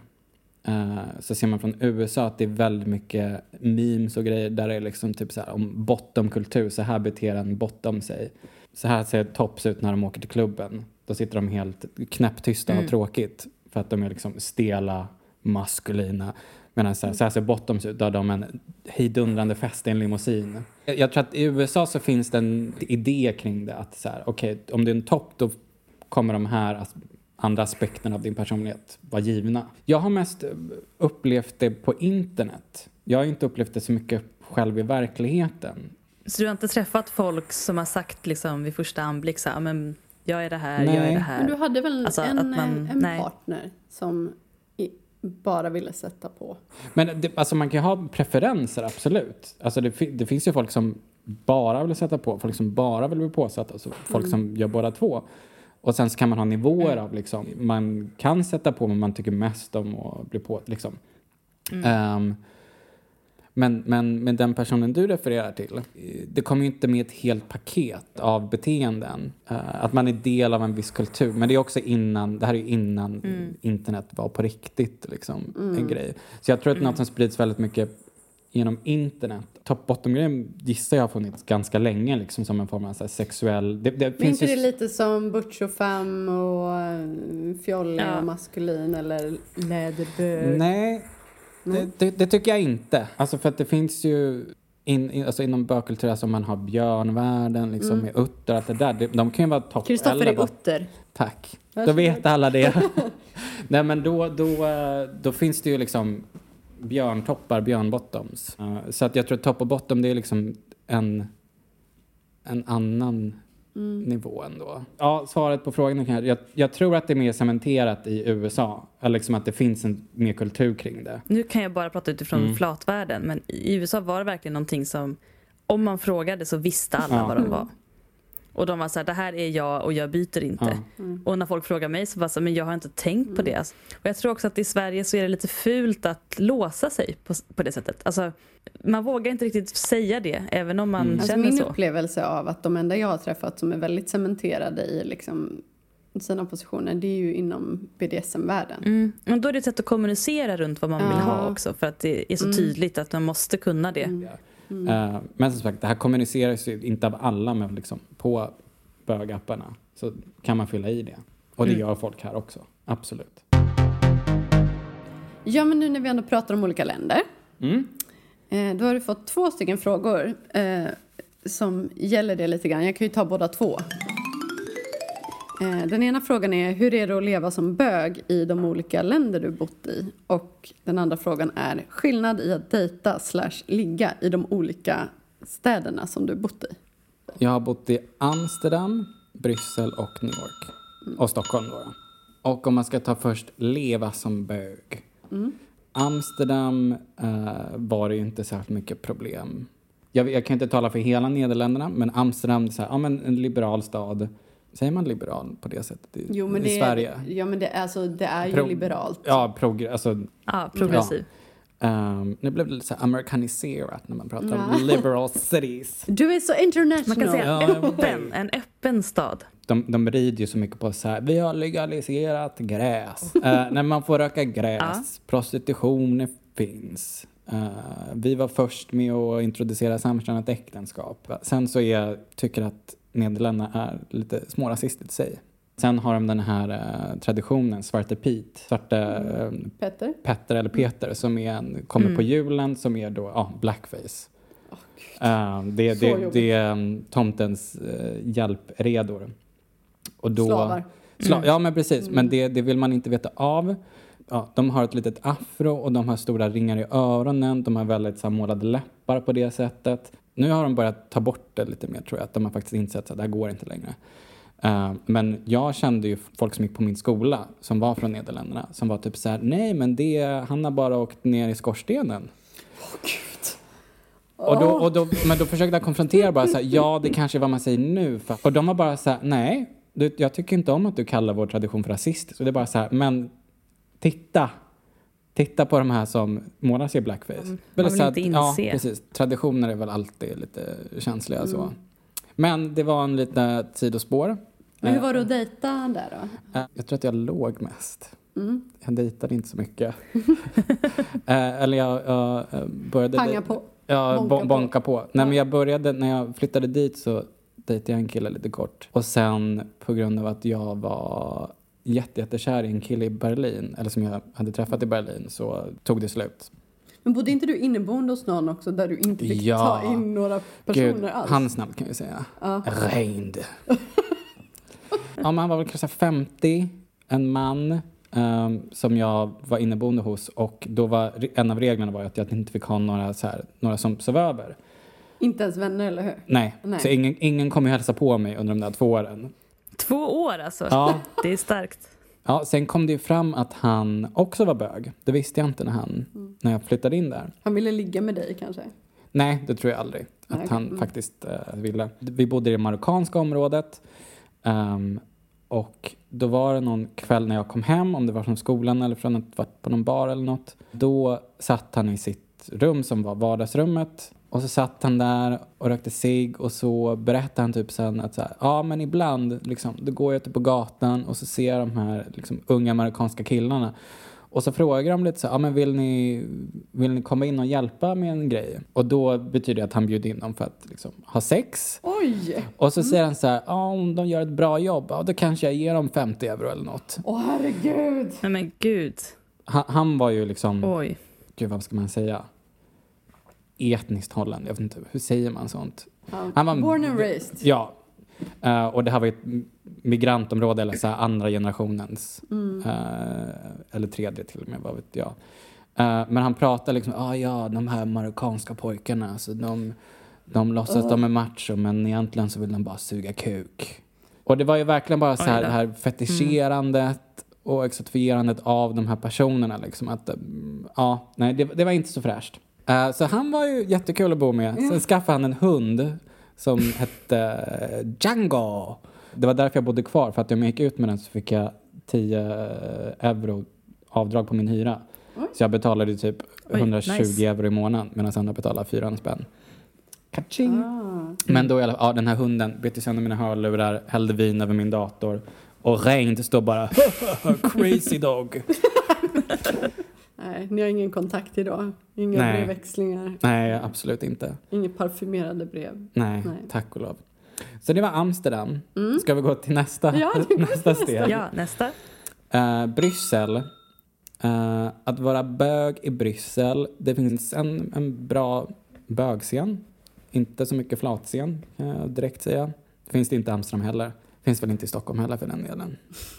eh, så ser man från USA att det är väldigt mycket memes och grejer där det är liksom typ så här om bottomkultur, så här beter en bottom sig. Så här ser tops ut när de åker till klubben. Då sitter de helt knäpptysta och tråkigt för att de är liksom stela, maskulina. Medan så här, så här ser bottoms ut, då har de en hejdundrande fest i en limousin. Jag, jag tror att i USA så finns det en idé kring det att så här, okej, om du är en topp då kommer de här as- andra aspekterna av din personlighet vara givna. Jag har mest upplevt det på internet. Jag har inte upplevt det så mycket själv i verkligheten. Så du har inte träffat folk som har sagt liksom vid första anblick så här, "Ja, men jag är det här, jag är Nej. det här. Men du hade väl Alltså, en, att man- en nej. partner som i, bara ville sätta på? Men det, alltså man kan ju ha preferenser, absolut. Alltså det, det finns ju folk som bara vill sätta på, folk som bara vill bli påsatta, alltså folk som gör båda två. Och sen så kan man ha nivåer av liksom, man kan sätta på men man tycker mest om att bli på. Liksom. Ehm, men, men med den personen du refererar till, det kommer ju inte med ett helt paket av beteenden. Eh, att man är del av en viss kultur. Men det är också innan, det här är ju innan internet var på riktigt liksom, en grej. Så jag tror att något som sprids väldigt mycket genom internet. Top bottom-grejen gissar jag har funnits ganska länge liksom, som en form av så här, sexuell... Det, det Men finns inte ju det lite som Butch och Femme och uh, fjollig Ja. och maskulin eller läderbög? Nej, det, det, det tycker jag inte. Alltså för att det finns ju in, in, alltså inom bögkultur, alltså man har björnvärlden liksom med utter, att det där, det, de kan ju vara topp Kristoffer är utter. Tack. Då Varsågod. vet alla det. Nej men då, då, eh, då finns det ju liksom björntoppar, björnbottoms. Eh, Så att jag tror att topp och bottom det är liksom en, en annan nivå ändå. Ja, svaret på frågan är jag, jag tror att det är mer cementerat i USA. Eller liksom att det finns en mer kultur kring det. Nu kan jag bara prata utifrån Mm. flatvärlden, men i USA var det verkligen någonting som, om man frågade så visste alla Ja. vad de var. Och de var så här, det här är jag och jag byter inte. Ja. Och när folk frågar mig så bara så här, men jag har inte tänkt på det. Och jag tror också att i Sverige så är det lite fult att låsa sig på, på det sättet. Alltså, man vågar inte riktigt säga det, även om man Alltså känner min så. upplevelse av att de enda jag har träffat som är väldigt cementerade i liksom sina positioner, det är ju inom BDSM-världen. Mm. Men då är det ett sätt att kommunicera runt vad man vill Ja. ha också, för att det är så tydligt att man måste kunna det. Eh, men som sagt, det här kommuniceras ju inte av alla, men liksom på bögapparna så kan man fylla i det. Och det gör folk här också, absolut. Ja, men nu när vi ändå pratar om olika länder. Mm. Eh, då har du fått två stycken frågor eh, som gäller det lite grann. Jag kan ju ta båda två. Eh, den ena frågan är hur är det att leva som bög i de olika länder du bott i? Och den andra frågan är skillnad i att dejta slash ligga i de olika städerna som du bott i. Jag har bott i Amsterdam, Bryssel och New York. Och Stockholm då. Och om man ska ta först leva som bög. Amsterdam eh, var det ju inte särskilt mycket problem. Jag, jag kan inte tala för hela Nederländerna, men Amsterdam, är så här, ja, men en liberal stad. Säger man liberal på det sättet i, Jo, men i det, Sverige? Är, ja, men det, är alltså, det är ju Pro- liberalt. Ja, progr- alltså, Ja, progressiv. ehm, nu blev det lite så amerikaniserat när man pratar om Ja. liberal cities. Du är så international. Man kan säga Ja, öppen, en öppen stad. De, de rider ju så mycket på så här, vi har legaliserat gräs. Eh, när man får röka gräs, prostitution finns. Eh, vi var först med att introducera samkönat äktenskap. Sen så är jag, tycker att Nederländerna är lite smårasistiskt i sig. Sen har de den här eh, traditionen, Svarte Pete, Svarte eh, Petter? Petter eller Peter som är en, kommer på julen som är då ja, blackface. Eh, det, det, det är um, tomtens uh, hjälpredor. Och då, Slavar. Sla, Ja men precis, men det, det vill man inte veta av. Ja, de har ett litet afro och de har stora ringar i öronen. De har väldigt så här, målade läppar på det sättet. Nu har de börjat ta bort det lite mer tror jag. Att de har faktiskt insett att det här går inte längre. Eh, men jag kände ju folk som gick på min skola som var från Nederländerna som var typ så här, nej men det, han har bara åkt ner i skorstenen. Och då, och då, men då försökte jag konfrontera bara så här, ja det kanske är vad man säger nu. För, och de var bara så här, nej, du, jag tycker inte om att du kallar vår tradition för rasistisk. Och det är bara så här, men titta. Titta på de här som målar sig i blackface. man Väldigt vill så inte Ja, inse. precis. Traditioner är väl alltid lite känsliga Mm. så. Men det var en liten sidospår. Men hur Eh, var det att dejta där då? eh, Jag tror att jag låg mest. Jag dejtade inte så mycket. eh, eller jag, jag började... Panga på. Ja, Bonka bonka, på. på. Nej, men jag började, när jag flyttade dit så dejtade jag en kille lite kort. Och sen på grund av att jag var jättekär i en kille i Berlin, eller som jag hade träffat i Berlin, så tog det slut. Men bodde inte du inneboende hos någon också där du inte fick Ja. ta in några personer Gud, alls? hans namn kan vi säga. Ja. Reind. ja, men han var väl kanske 50, en man ehm, som jag var inneboende hos och då var en av reglerna var att jag inte fick ha några, så här, några som sov över. Inte ens vänner, eller hur? Nej, Nej. så ingen, ingen kom ju hälsa på mig under de där två åren. Två år alltså. Ja, Det är starkt. ja, sen kom det ju fram att han också var bög. Det visste jag inte när, han, när jag flyttade in där. Han ville ligga med dig kanske? Nej, det tror jag aldrig att Nej, han mm. faktiskt eh, ville. Vi bodde i det marockanska området. ehm, och då var det någon kväll när jag kom hem, om det var från skolan eller från att varit på någon bar eller något. Då satt han i sitt rum som var vardagsrummet. Och så satt han där och rökte cigg och så berättade han typ sen att så här, ja men ibland liksom, då går jag ute på gatan och så ser jag de här liksom, unga amerikanska killarna och så frågar de lite så här, ja men vill ni, vill ni komma in och hjälpa med en grej? Och då betyder det att han bjuder in dem för att liksom, ha sex. Oj! Och så säger han så här, ja om de gör ett bra jobb, ja då kanske jag ger dem 50 euro eller något. Åh herregud! Nej men gud. Han, han var ju liksom, Oj. gud vad ska man säga? Etniskt Holland, jag vet inte, hur säger man sånt? Ja. Han var- Born and raised. Ja. Eh, och det här var ett migrantområde eller så här andra generationens. eh, eller tredje till och med, vad vet jag. Eh, men han pratar liksom, ah, ja, de här marockanska pojkarna, alltså de, de låtsas att de är macho men egentligen så vill de bara suga kuk. Och det var ju verkligen bara så här, det här fetischerandet och exotifierandet av de här personerna liksom att, mm, ja, nej det, det var inte så fräscht. Eh, så han var ju jättekul att bo med. Sen skaffade han en hund som hette eh, Django. Det var därför jag bodde kvar, för att om jag gick ut med den så fick jag 10 euro avdrag på min hyra. Så jag betalade typ Oj, 120 nice. euro i månaden medan andra betalade 400 spänn. Kaching! Ah. Men då ja den här hunden bet ju sönder mina hörlurar, hällde vin över min dator och Rein står bara crazy dog. Nej, ni har ingen kontakt idag? Inga Nej. brevväxlingar? Nej, absolut inte. Inga parfymerade brev? Nej, Nej. tack och lov. Så det var Amsterdam. Ska vi gå till nästa, Mm. Ja, det går nästa steg? Ja, nästa. Eh, Bryssel. Eh, att vara bög i Bryssel. Det finns en, en bra bögscen. Inte så mycket flatscen kan jag direkt säga. Finns det inte i Amsterdam heller. Finns väl inte i Stockholm heller för den delen.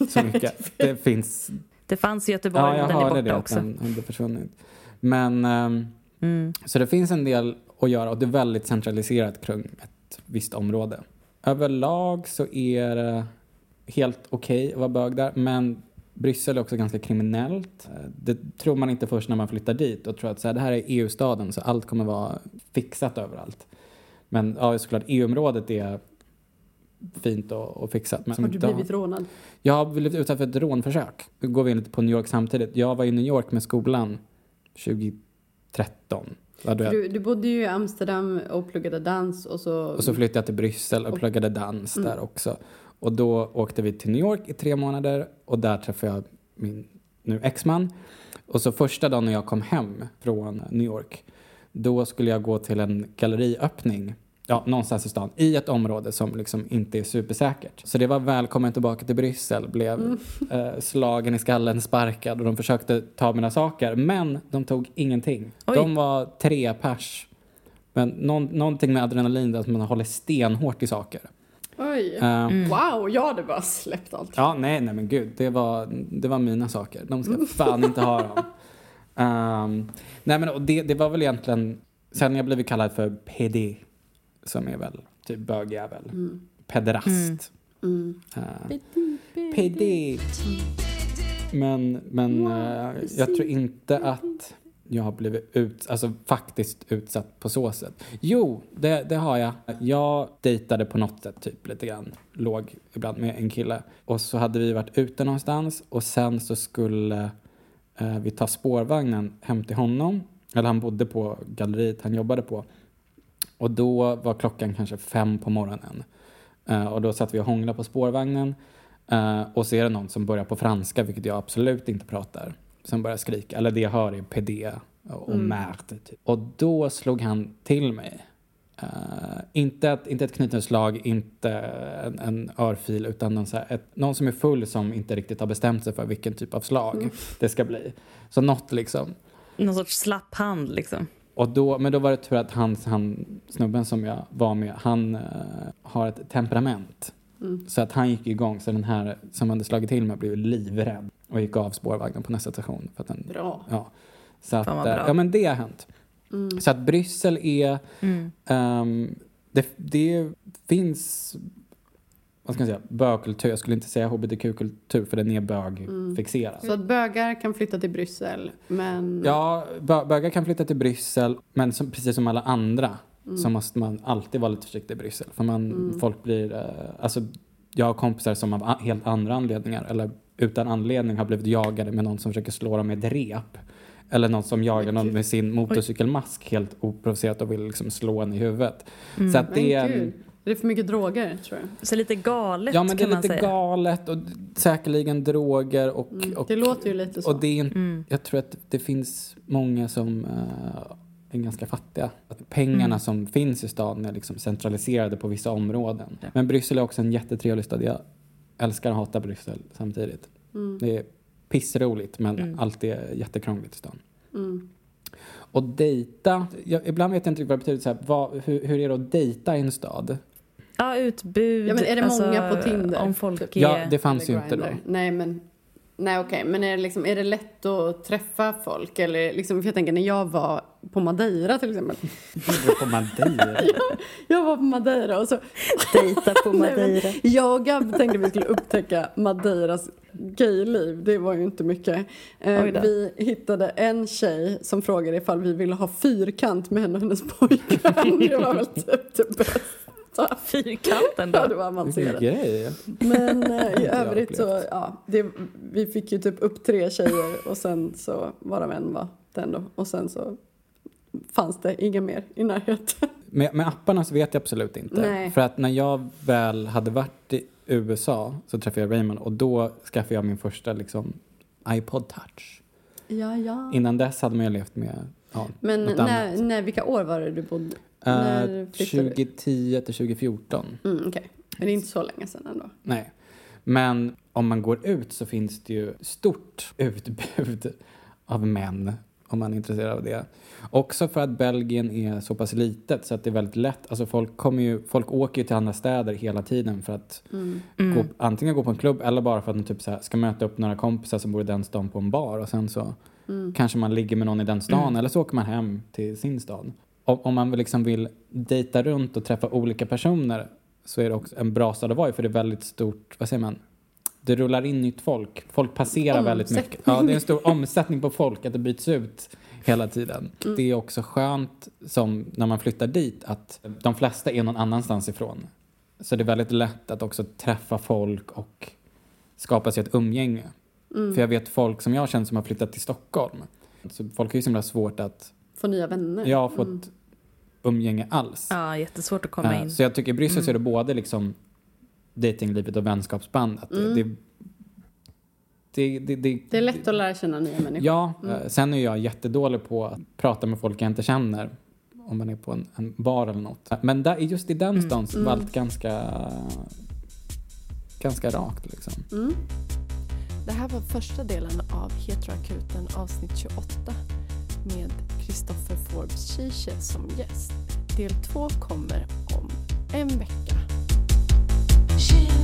Så mycket. Det finns. Det fanns i Göteborg, Ja, men jag den är borta det också. den hade försvunnit. Men ehm, Mm. så det finns en del att göra och det är väldigt centraliserat kring ett visst område. Överlag så är det helt okej att vara bög där, men Bryssel är också ganska kriminellt. Det tror man inte först när man flyttar dit och tror att så här, det här är EU-staden så allt kommer vara fixat överallt. Men ja, såklart EU-området är fint och, och fixat. Men Har du blivit rånad? jag har blivit utsatt för ett rånförsök. Nu går vi in lite på New York samtidigt. Jag var i New York med skolan 2013. Då hade jag- Du, du bodde ju i Amsterdam och pluggade dans och så... Och så flyttade jag till Bryssel och pluggade dans där också. Och då åkte vi till New York i tre månader och där träffade jag min nu exman. Och så första dagen när jag kom hem från New York, då skulle jag gå till en galleriöppning Ja, någonstans i stan. I ett område som liksom inte är supersäkert. Så det var välkommen tillbaka till Bryssel. Blev eh, slagen i skallen, sparkad och de försökte ta mina saker. Men de tog ingenting. Oj. De var tre pers. Men någon, någonting med adrenalin, där att man håller stenhårt i saker. Oj! Eh, Wow, jag hade bara släppt allt. Ja, nej, nej men gud. Det var, det var mina saker. De ska fan inte ha dem. Ehm, nej men och det, det var väl egentligen, sen jag blivit kallad för PD, som är väl typ bögjävel. Pederast. Mm. Eh, PD. Men, men eh, jag tror inte att jag har blivit ut, alltså faktiskt utsatt på så sätt. Jo, det, det har jag. Jag dejtade på något sätt typ lite grann. Låg ibland med en kille. Och så hade vi varit ute någonstans och sen så skulle eh, vi ta spårvagnen hem till honom. Eller han bodde på galleriet han jobbade på. Och då var klockan kanske fem på morgonen. Eh, och då satt vi och hånglade på spårvagnen. Eh, och så är det någon som börjar på franska, vilket jag absolut inte pratar, som börjar skrika. Eller det jag hör är PD och Mm. merde. Typ. Och då slog han till mig. Eh, inte, ett, inte ett knytnävsslag, inte en, en örfil, utan någon, här, ett, någon som är full som inte riktigt har bestämt sig för vilken typ av slag Mm. det ska bli. Så något liksom. Någon sorts slapp hand liksom. Och då, men då var det tur att han, han, snubben som jag var med, han eh, har ett temperament. Mm. Så att han gick igång, så den här som hade slagit till mig blev livrädd och gick av spårvagnen på nästa station. För att den, Bra. ja. Så att, eh, bra. ja men det har hänt. Mm. Så att Bryssel är, Mm. ehm, det, det finns, vad ska man säga, bögkultur. Jag skulle inte säga hbtq-kultur för den är bögfixerad. Så att bögar kan flytta till Bryssel, men... Ja, bö- bögar kan flytta till Bryssel, men som, precis som alla andra Mm. så måste man alltid vara lite försiktig i Bryssel. För man, folk blir, eh, alltså jag har kompisar som av helt andra anledningar eller utan anledning har blivit jagade med någon som försöker slå dem med ett rep. Eller någon som jagar någon med sin motorcykelmask helt oprovocerat och vill liksom slå en i huvudet. Så att det är, gud, är det för mycket droger, tror jag? Så lite galet ja men det är lite säga. galet och säkerligen droger och, Mm. och Det låter ju lite så. och det är Mm. jag tror att det finns många som eh, är ganska fattiga. Att pengarna Mm. som finns i staden är liksom centraliserade på vissa områden. Ja. Men Bryssel är också en jättetrevlig stad. Jag älskar och hatar Bryssel samtidigt. Mm. Det är pissroligt men Mm. allt är jättekrångligt i stan. Mm. Och dejta, jag, ibland vet jag inte riktigt vad det betyder. Så här, vad, hur, hur är det att dejta i en stad? Ja, utbud. Ja, men är det alltså, många på Tinder? Om folk Typ. är... Ja, det fanns ju inte då. Nej, men... Nej, okej. Men är det, liksom, är det lätt att träffa folk? Eller liksom, för jag tänker, när jag var på Madeira till exempel. På Madeira? Jag var på Madeira och så... Dejta på Nej, Madeira. Jag och Gab tänkte vi skulle upptäcka Madeiras gayliv. Det var ju inte mycket. Eh, vi hittade en tjej som frågade ifall vi ville ha fyrkant med henne och hennes pojkvän. Det var väl typ det bästa. Fyrkanten Ja, det då. var avancerat. grej. Men eh, i övrigt så, ja. Det, vi fick ju typ upp tre tjejer och sen så, varav en var den då. Och sen så fanns det inga mer i närheten. Med, med apparna så vet jag absolut inte. Nej. För att när jag väl hade varit i USA så träffade jag Raymond och då skaffade jag min första liksom, iPod touch. Ja, ja. Innan dess hade man ju levt med ja, Men något när, annat. när, vilka år var det du bodde? Eh, när flyttade du? 2010 till 2014. Mm, Okej, men det är inte så länge sedan ändå. Nej. Men om man går ut så finns det ju stort utbud av män om man är intresserad av det. Också för att Belgien är så pass litet så att det är väldigt lätt. Alltså folk, kommer ju, folk åker ju till andra städer hela tiden för att Mm. gå, antingen gå på en klubb eller bara för att de typ så här, ska möta upp några kompisar som bor i den stan på en bar och sen så Mm. kanske man ligger med någon i den stan eller så åker man hem till sin stad. Om, man liksom vill dejta runt och träffa olika personer så är det också en bra stad att vara i för det är väldigt stort, vad säger man? Det rullar in nytt folk. Folk passerar väldigt Omsättning. mycket. Ja, det är en stor omsättning på folk, att det byts ut hela tiden. Det är också skönt som när man flyttar dit att de flesta är någon annanstans ifrån. Så det är väldigt lätt att också träffa folk och skapa sig ett umgänge. För jag vet folk som jag känner som har flyttat till Stockholm. Så folk har ju så himla svårt att Få nya vänner. jag har fått umgänge alls. Ja, jättesvårt att komma in. Så jag tycker i Bryssel så är det både liksom datinglivet och vänskapsband. Att det, det, det, det, det, Det är lätt att lära känna nya människor. Ja, eh, sen är jag jättedålig på att prata med folk jag inte känner. Om man är på en, en bar eller något. Men där, just i den stan så var allt ganska, ganska rakt liksom. Det här var första delen av Heteroakuten avsnitt 28 med Christopher Forbes Kische som gäst. Del två kommer om en vecka. J'ai.